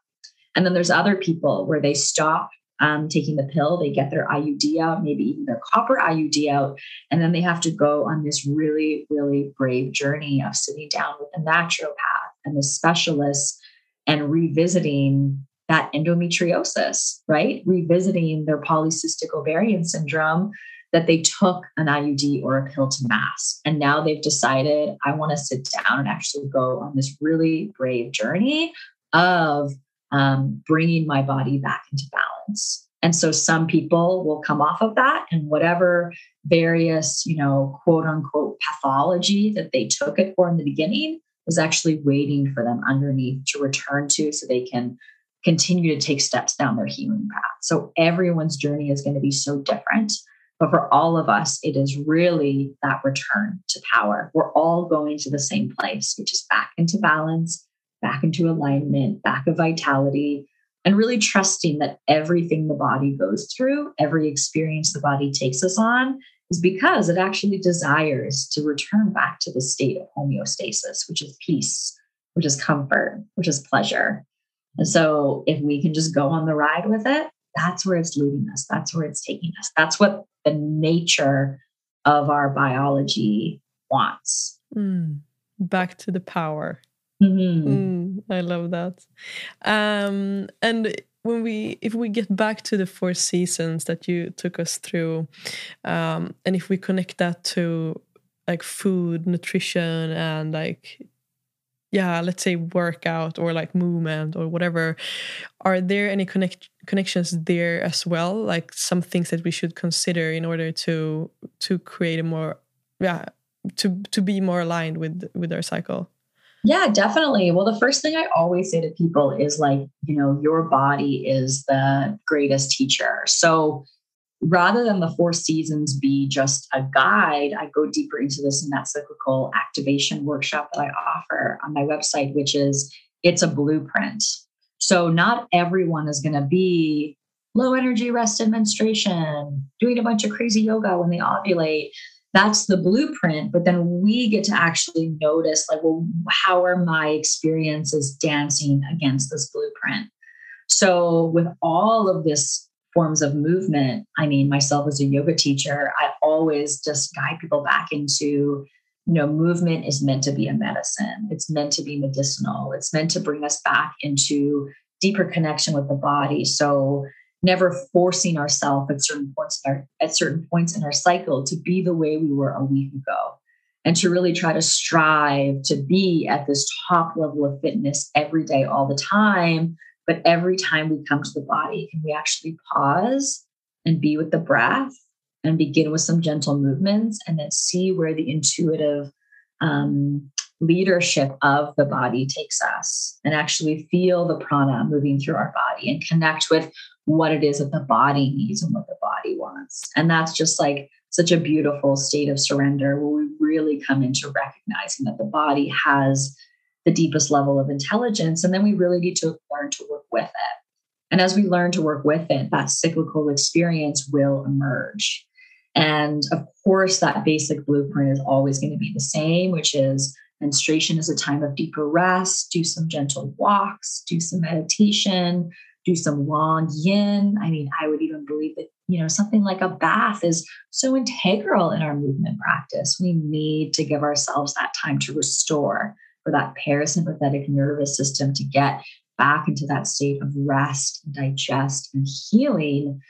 And then there's other people where they stop um, taking the pill, they get their IUD out, maybe even their copper IUD out, and then they have to go on this really, really brave journey of sitting down with a naturopath and the specialists and revisiting that endometriosis, right? Revisiting their polycystic ovarian syndrome that they took an IUD or a pill to mask. And now they've decided, I want to sit down and actually go on this really brave journey of um, bringing my body back into balance. And so some people will come off of that and whatever various, you know, quote unquote pathology that they took it for in the beginning is actually waiting for them underneath to return to so they can continue to take steps down their healing path. So everyone's journey is going to be so different. But for all of us, it is really that return to power. We're all going to the same place, which is back into balance, back into alignment, back of vitality, and really trusting that everything the body goes through, every experience the body takes us on, is because it actually desires to return back to the state of homeostasis, which is peace, which is comfort, which is pleasure. And so if we can just go on the ride with it, that's where it's leading us. That's where it's taking us. That's what the nature of our biology wants. Mm. Back to the power. Mm-hmm. Mm, I love that. Um, and when we if we get back to the four seasons that you took us through um, and if we connect that to like food nutrition and like yeah let's say workout or like movement or whatever are there any connect connections there as well like some things that we should consider in order to to create a more yeah to to be more aligned with with our cycle yeah, definitely. Well, the first thing I always say to people is like, you know, your body is the greatest teacher. So rather than the four seasons be just a guide, I go deeper into this in that cyclical activation workshop that I offer on my website, which is it's a blueprint. So not everyone is going to be low energy rested menstruation, doing a bunch of crazy yoga when they ovulate that's the blueprint but then we get to actually notice like well how are my experiences dancing against this blueprint so with all of this forms of movement. I mean myself as a yoga teacher i always just guide people back into you know movement is meant to be a medicine. It's meant to be medicinal. It's meant to bring us back into deeper connection with the body. So never forcing ourselves at certain points in our, at certain points in our cycle to be the way we were a week ago. And to really try to strive to be at this top level of fitness every day all the time but every time we come to the body can we actually pause and be with the breath and begin with some gentle movements and then see where the intuitive um, leadership of the body takes us and actually feel the prana moving through our body and connect with what it is that the body needs and what the body wants. And that's just like such a beautiful state of surrender where we really come into recognizing that the body has the deepest level of intelligence. And then we really need to learn to work with it. And as we learn to work with it, that cyclical experience will emerge. And of course, that basic blueprint is always going to be the same, which is menstruation is a time of deeper rest, do some gentle walks, do some meditation, do some long yin. I mean, I would even believe that, you know, something like a bath is so integral in our movement practice. We need to give ourselves that time to restore for that parasympathetic nervous system to get back into that state of rest, and digest, and healing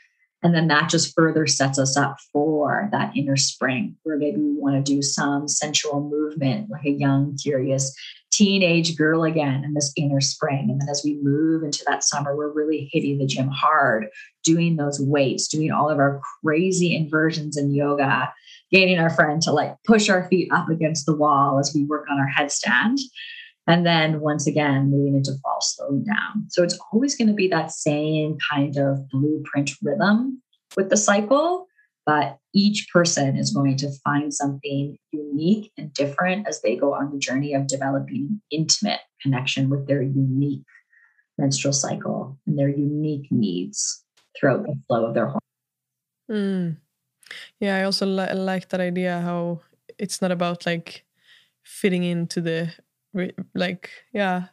and then that just further sets us up for that inner spring where maybe we want to do some sensual movement like a young, curious teenage girl again in this inner spring. And then as we move into that summer, we're really hitting the gym hard, doing those weights, doing all of our crazy inversions in yoga, getting our friend to like push our feet up against the wall as we work on our headstand. And then once again, moving into fall, slowing down. So it's always going to be that same kind of blueprint rhythm with the cycle, but each person is going to find something unique and different as they go on the journey of developing intimate connection with their unique menstrual cycle and their unique needs throughout the flow of their hormones. Mm. Yeah, I also li- like that idea how it's not about like fitting into the like yeah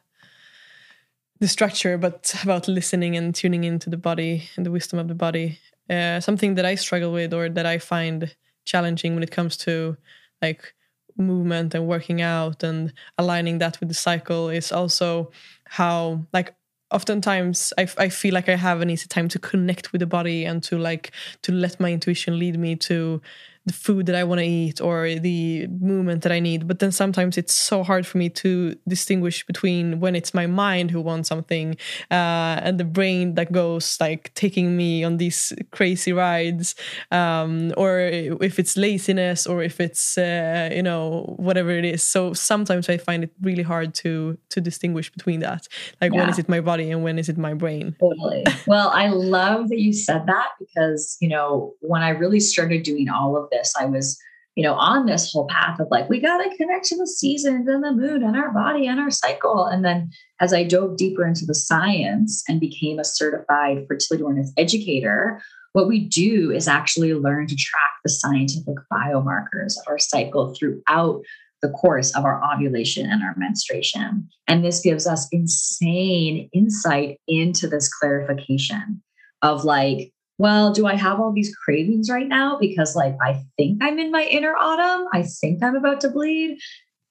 the structure but about listening and tuning into the body and the wisdom of the body. Uh, something that i struggle with or that i find challenging when it comes to like movement and working out and aligning that with the cycle is also how like oftentimes I, I feel like i have an easy time to connect with the body and to like to let my intuition lead me to the food that I want to eat or the movement that I need. But then sometimes it's so hard for me to distinguish between when it's my mind who wants something uh, and the brain that goes like taking me on these crazy rides, um, or if it's laziness or if it's uh, you know whatever it is. So sometimes I find it really hard to to distinguish between that. Like yeah. when is it my body and when is it my brain? Totally. well, I love that you said that because you know when I really started doing all of this, I was you know, on this whole path of like, we got to connect to the seasons and the moon and our body and our cycle. And then as I dove deeper into the science and became a certified fertility awareness educator, what we do is actually learn to track the scientific biomarkers of our cycle throughout the course of our ovulation and our menstruation. And this gives us insane insight into this clarification of like, well, do I have all these cravings right now? Because, like, I think I'm in my inner autumn. I think I'm about to bleed.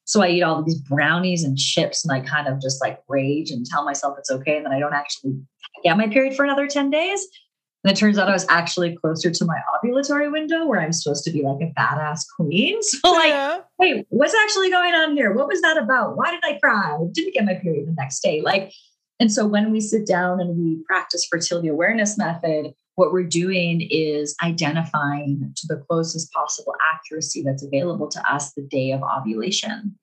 So I eat all these brownies and chips and I kind of just like rage and tell myself it's okay. And then I don't actually get my period for another 10 days. And it turns out I was actually closer to my ovulatory window where I'm supposed to be like a badass queen. So, like, yeah. wait, what's actually going on here? What was that about? Why did I cry? I didn't get my period the next day. Like, and so when we sit down and we practice fertility awareness method, what we're doing is identifying to the closest possible accuracy that's available to us the day of ovulation.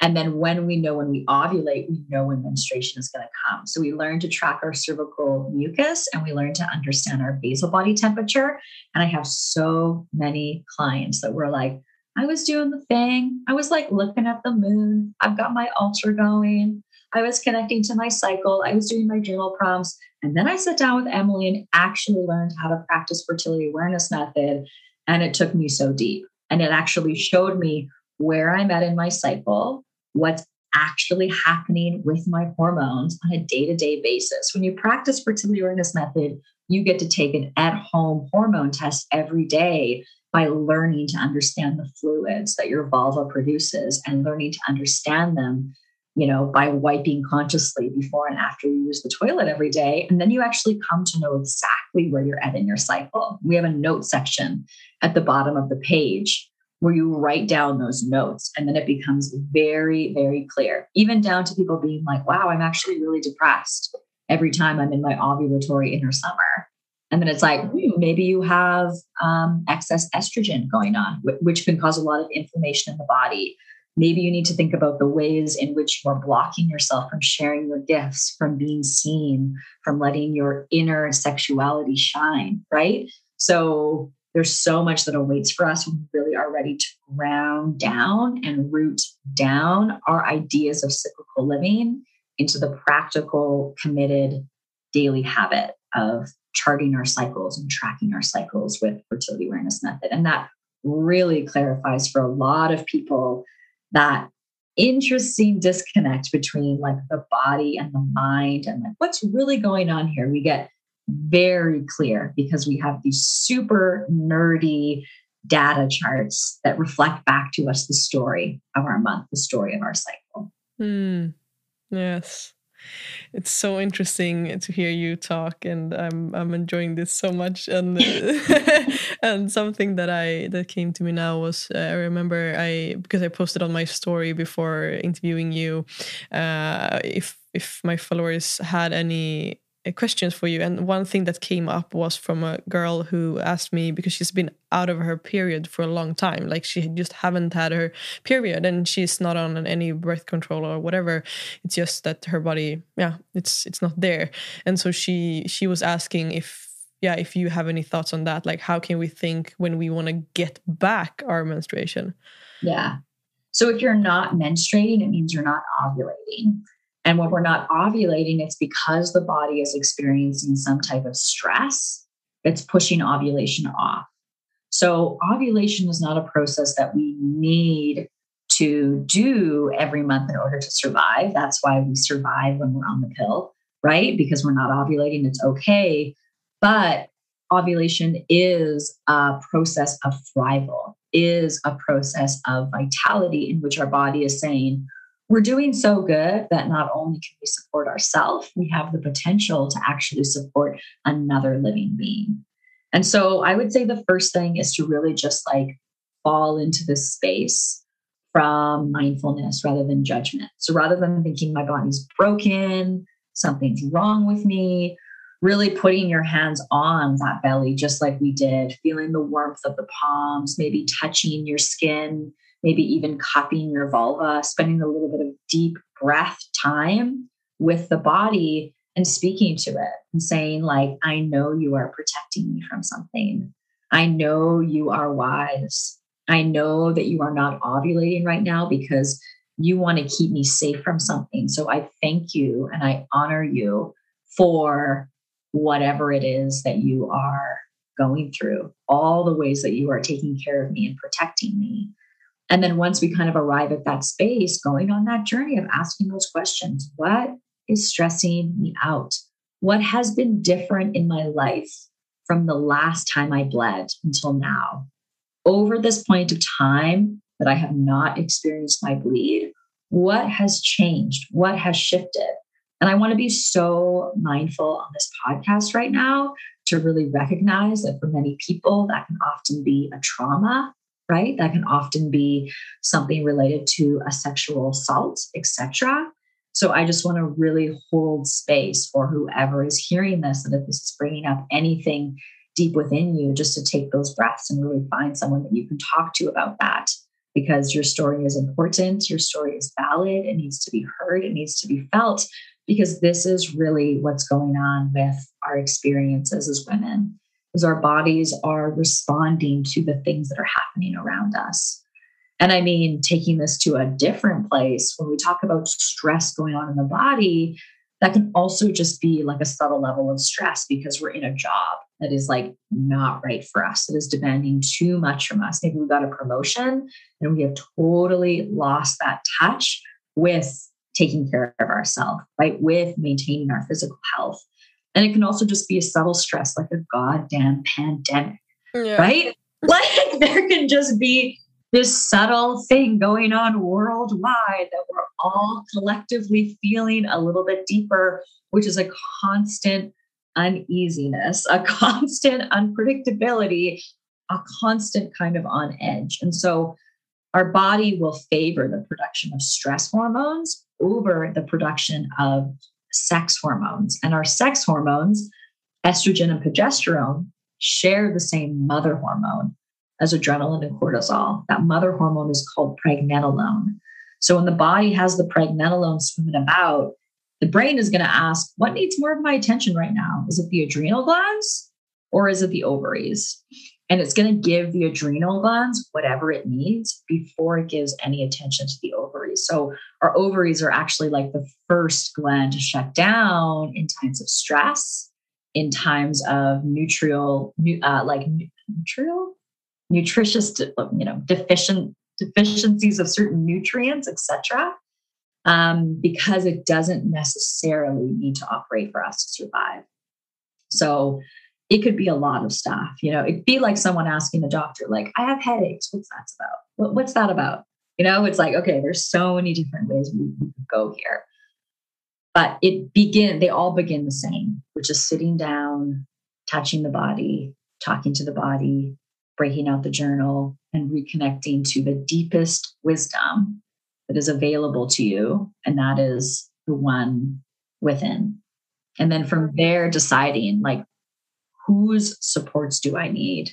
And then when we know when we ovulate, we know when menstruation is going to come. So we learn to track our cervical mucus and we learn to understand our basal body temperature. And I have so many clients that were like, I was doing the thing. I was like looking at the moon. I've got my ultra going. I was connecting to my cycle. I was doing my journal prompts. And then I sat down with Emily and actually learned how to practice fertility awareness method. And it took me so deep. And it actually showed me where I'm at in my cycle, what's actually happening with my hormones on a day to day basis. When you practice fertility awareness method, you get to take an at home hormone test every day by learning to understand the fluids that your vulva produces and learning to understand them you know, by wiping consciously before and after you use the toilet every day. And then you actually come to know exactly where you're at in your cycle. We have a note section at the bottom of the page where you write down those notes. And then it becomes very, very clear, even down to people being like, wow, I'm actually really depressed every time I'm in my ovulatory inner summer. And then it's like, hmm, maybe you have um, excess estrogen going on, which can cause a lot of inflammation in the body Maybe you need to think about the ways in which you are blocking yourself from sharing your gifts, from being seen, from letting your inner sexuality shine, right? So there's so much that awaits for us when we really are ready to ground down and root down our ideas of cyclical living into the practical, committed daily habit of charting our cycles and tracking our cycles with fertility awareness method. And that really clarifies for a lot of people that interesting disconnect between like the body and the mind and like what's really going on here we get very clear because we have these super nerdy data charts that reflect back to us the story of our month the story of our cycle. Mm, yes it's so interesting to hear you talk and i'm i'm enjoying this so much. And and something that i that came to me now was uh, i remember i because i posted on my story before interviewing you uh, if if my followers had any Uh, questions for you. And one thing that came up was from a girl who asked me because she's been out of her period for a long time. Like she just haven't had her period and she's not on any birth control or whatever. It's just that her body, yeah, it's it's not there. And so she she was asking if yeah, if you have any thoughts on that, like how can we think when we want to get back our menstruation? Yeah. So if you're not menstruating, it means you're not ovulating. And when we're not ovulating, it's because the body is experiencing some type of stress that's pushing ovulation off. So, ovulation is not a process that we need to do every month in order to survive. That's why we survive when we're on the pill, right? Because we're not ovulating, it's okay. But ovulation is a process of thrival, is a process of vitality in which our body is saying, we're doing so good that not only can we support ourselves, we have the potential to actually support another living being. And so I would say the first thing is to really just like fall into this space from mindfulness rather than judgment. So rather than thinking my body's broken, something's wrong with me, really putting your hands on that belly, just like we did, feeling the warmth of the palms, maybe touching your skin, maybe even copying your vulva, spending a little bit of deep breath time with the body and speaking to it and saying, like, I know you are protecting me from something. I know you are wise. I know that you are not ovulating right now because you want to keep me safe from something. So I thank you and I honor you for whatever it is that you are going through, all the ways that you are taking care of me and protecting me. And then once we kind of arrive at that space, going on that journey of asking those questions what is stressing me out? What has been different in my life from the last time I bled until now? Over this point of time that I have not experienced my bleed, what has changed? What has shifted? And I want to be so mindful on this podcast right now to really recognize that for many people, that can often be a trauma, right? That can often be something related to a sexual assault, etc. So I just want to really hold space for whoever is hearing this, and if this is bringing up anything deep within you, just to take those breaths and really find someone that you can talk to about that because your story is important, your story is valid, it needs to be heard, it needs to be felt, because this is really what's going on with our experiences as women our bodies are responding to the things that are happening around us and i mean taking this to a different place when we talk about stress going on in the body that can also just be like a subtle level of stress because we're in a job that is like not right for us that is demanding too much from us maybe we got a promotion and we have totally lost that touch with taking care of ourselves, right? With maintaining our physical health. And it can also just be a subtle stress like a goddamn pandemic, yeah. right? Like there can just be this subtle thing going on worldwide that we're all collectively feeling a little bit deeper, which is a constant uneasiness, a constant unpredictability, a constant kind of on edge. And so our body will favor the production of stress hormones over the production of sex hormones. And our sex hormones, estrogen and progesterone, share the same mother hormone as adrenaline and cortisol. That mother hormone is called pregnenolone. So when the body has the pregnenolone swimming about, the brain is going to ask, what needs more of my attention right now? Is it the adrenal glands or is it the ovaries? And it's going to give the adrenal glands whatever it needs before it gives any attention to the ovaries. So our ovaries are actually like the first gland to shut down in times of stress, in times of nutrial, uh, like nutrial, nutritious, you know, deficient deficiencies of certain nutrients, etc. Um, because it doesn't necessarily need to operate for us to survive. So it could be a lot of stuff. You know, it'd be like someone asking a doctor, like, I have headaches. What's that about? What, what's that about? You know, it's like, okay, there's so many different ways we, we could go here. But it begin, they all begin the same, which is sitting down, touching the body, talking to the body, breaking out the journal, and reconnecting to the deepest wisdom that is available to you. And that is the one within. And then from there, deciding like, whose supports do I need?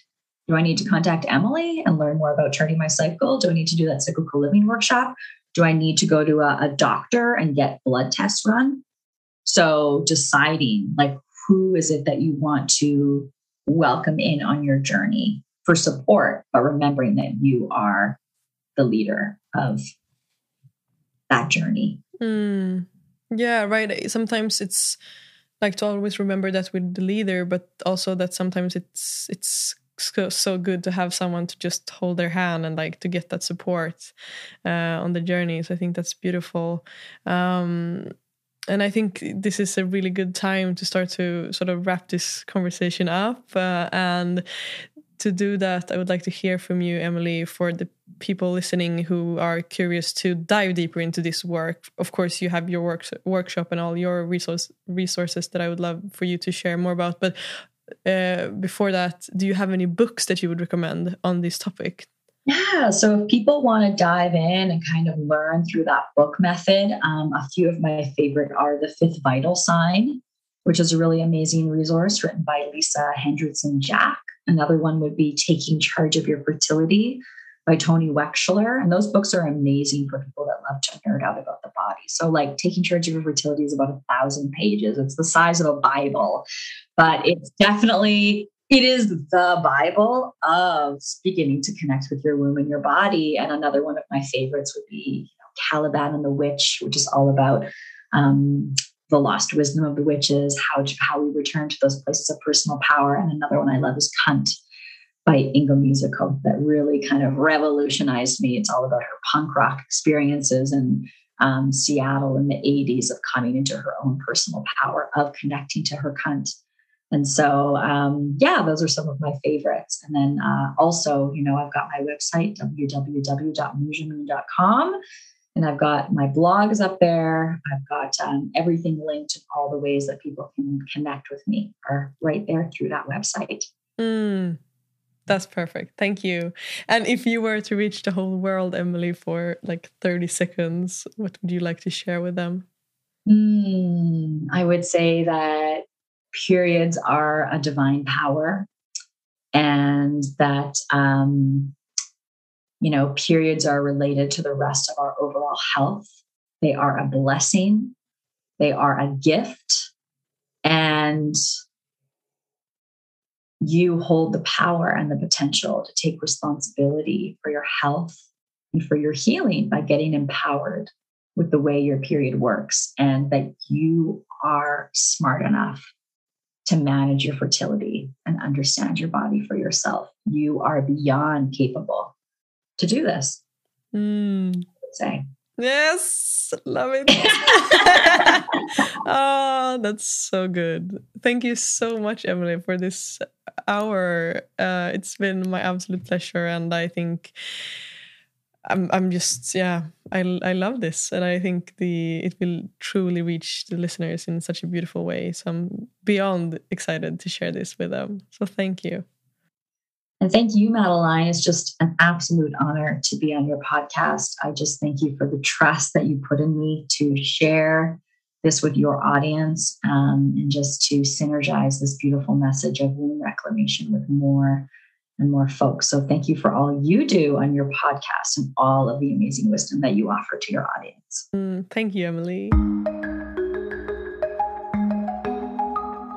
Do I need to contact Emily and learn more about charting my cycle? Do I need to do that cyclical living workshop? Do I need to go to a, a doctor and get blood tests run? So deciding like who is it that you want to welcome in on your journey for support, but remembering that you are the leader of that journey. Mm. Yeah, right. Sometimes it's like to always remember that with the leader but also that sometimes it's it's so, good to have someone to just hold their hand and like to get that support uh, on the journey so i think that's beautiful um, and I think this is a really good time to start to sort of wrap this conversation up. Uh, and to do that, I would like to hear from you, Emily, for the people listening who are curious to dive deeper into this work. Of course, you have your work, workshop and all your resource, resources that I would love for you to share more about. But uh, before that, do you have any books that you would recommend on this topic? Yeah. So if people want to dive in and kind of learn through that book method, um, a few of my favorite are The Fifth Vital Sign, which is a really amazing resource written by Lisa Hendrickson Jack. Another one would be Taking Charge of Your Fertility by Toni Weschler. And those books are amazing for people that love to nerd out about the body. So, like, Taking Charge of Your Fertility is about a thousand pages. It's the size of a Bible, but it's definitely it is the Bible of beginning to connect with your womb and your body. And another one of my favorites would be you know, Caliban and the Witch, which is all about um, the lost wisdom of the witches, how how we return to those places of personal power. And another one I love is Cunt by Inga Muscio that really kind of revolutionized me. It's all about her punk rock experiences in um, Seattle in the 80s of coming into her own personal power, of connecting to her cunt. And so, um, yeah, those are some of my favorites. And then uh, also, you know, I've got my website, www.mujamoon.com. And I've got my blogs up there. I've got um, everything linked and all the ways that people can connect with me are right there through that website. Mm, that's perfect. Thank you. And if you were to reach the whole world, Emily, for like 30 seconds, what would you like to share with them? Mm, I would say that periods are a divine power and that um, you know periods are related to the rest of our overall health. They are a blessing. They are a gift. And you hold the power and the potential to take responsibility for your health and for your healing by getting empowered with the way your period works and that you are smart enough to manage your fertility and understand your body for yourself. You are beyond capable to do this. Mm. Say. Yes, love it. oh, that's so good. Thank you so much, Emily, for this hour. Uh, it's been my absolute pleasure, and I think I'm I'm just yeah I I love this and I think the it will truly reach the listeners in such a beautiful way so I'm beyond excited to share this with them so thank you and thank you Madeline it's just an absolute honor to be on your podcast I just thank you for the trust that you put in me to share this with your audience um, and just to synergize this beautiful message of womb reclamation with more and more folks. So thank you for all you do on your podcast and all of the amazing wisdom that you offer to your audience. Mm, thank you, Emily.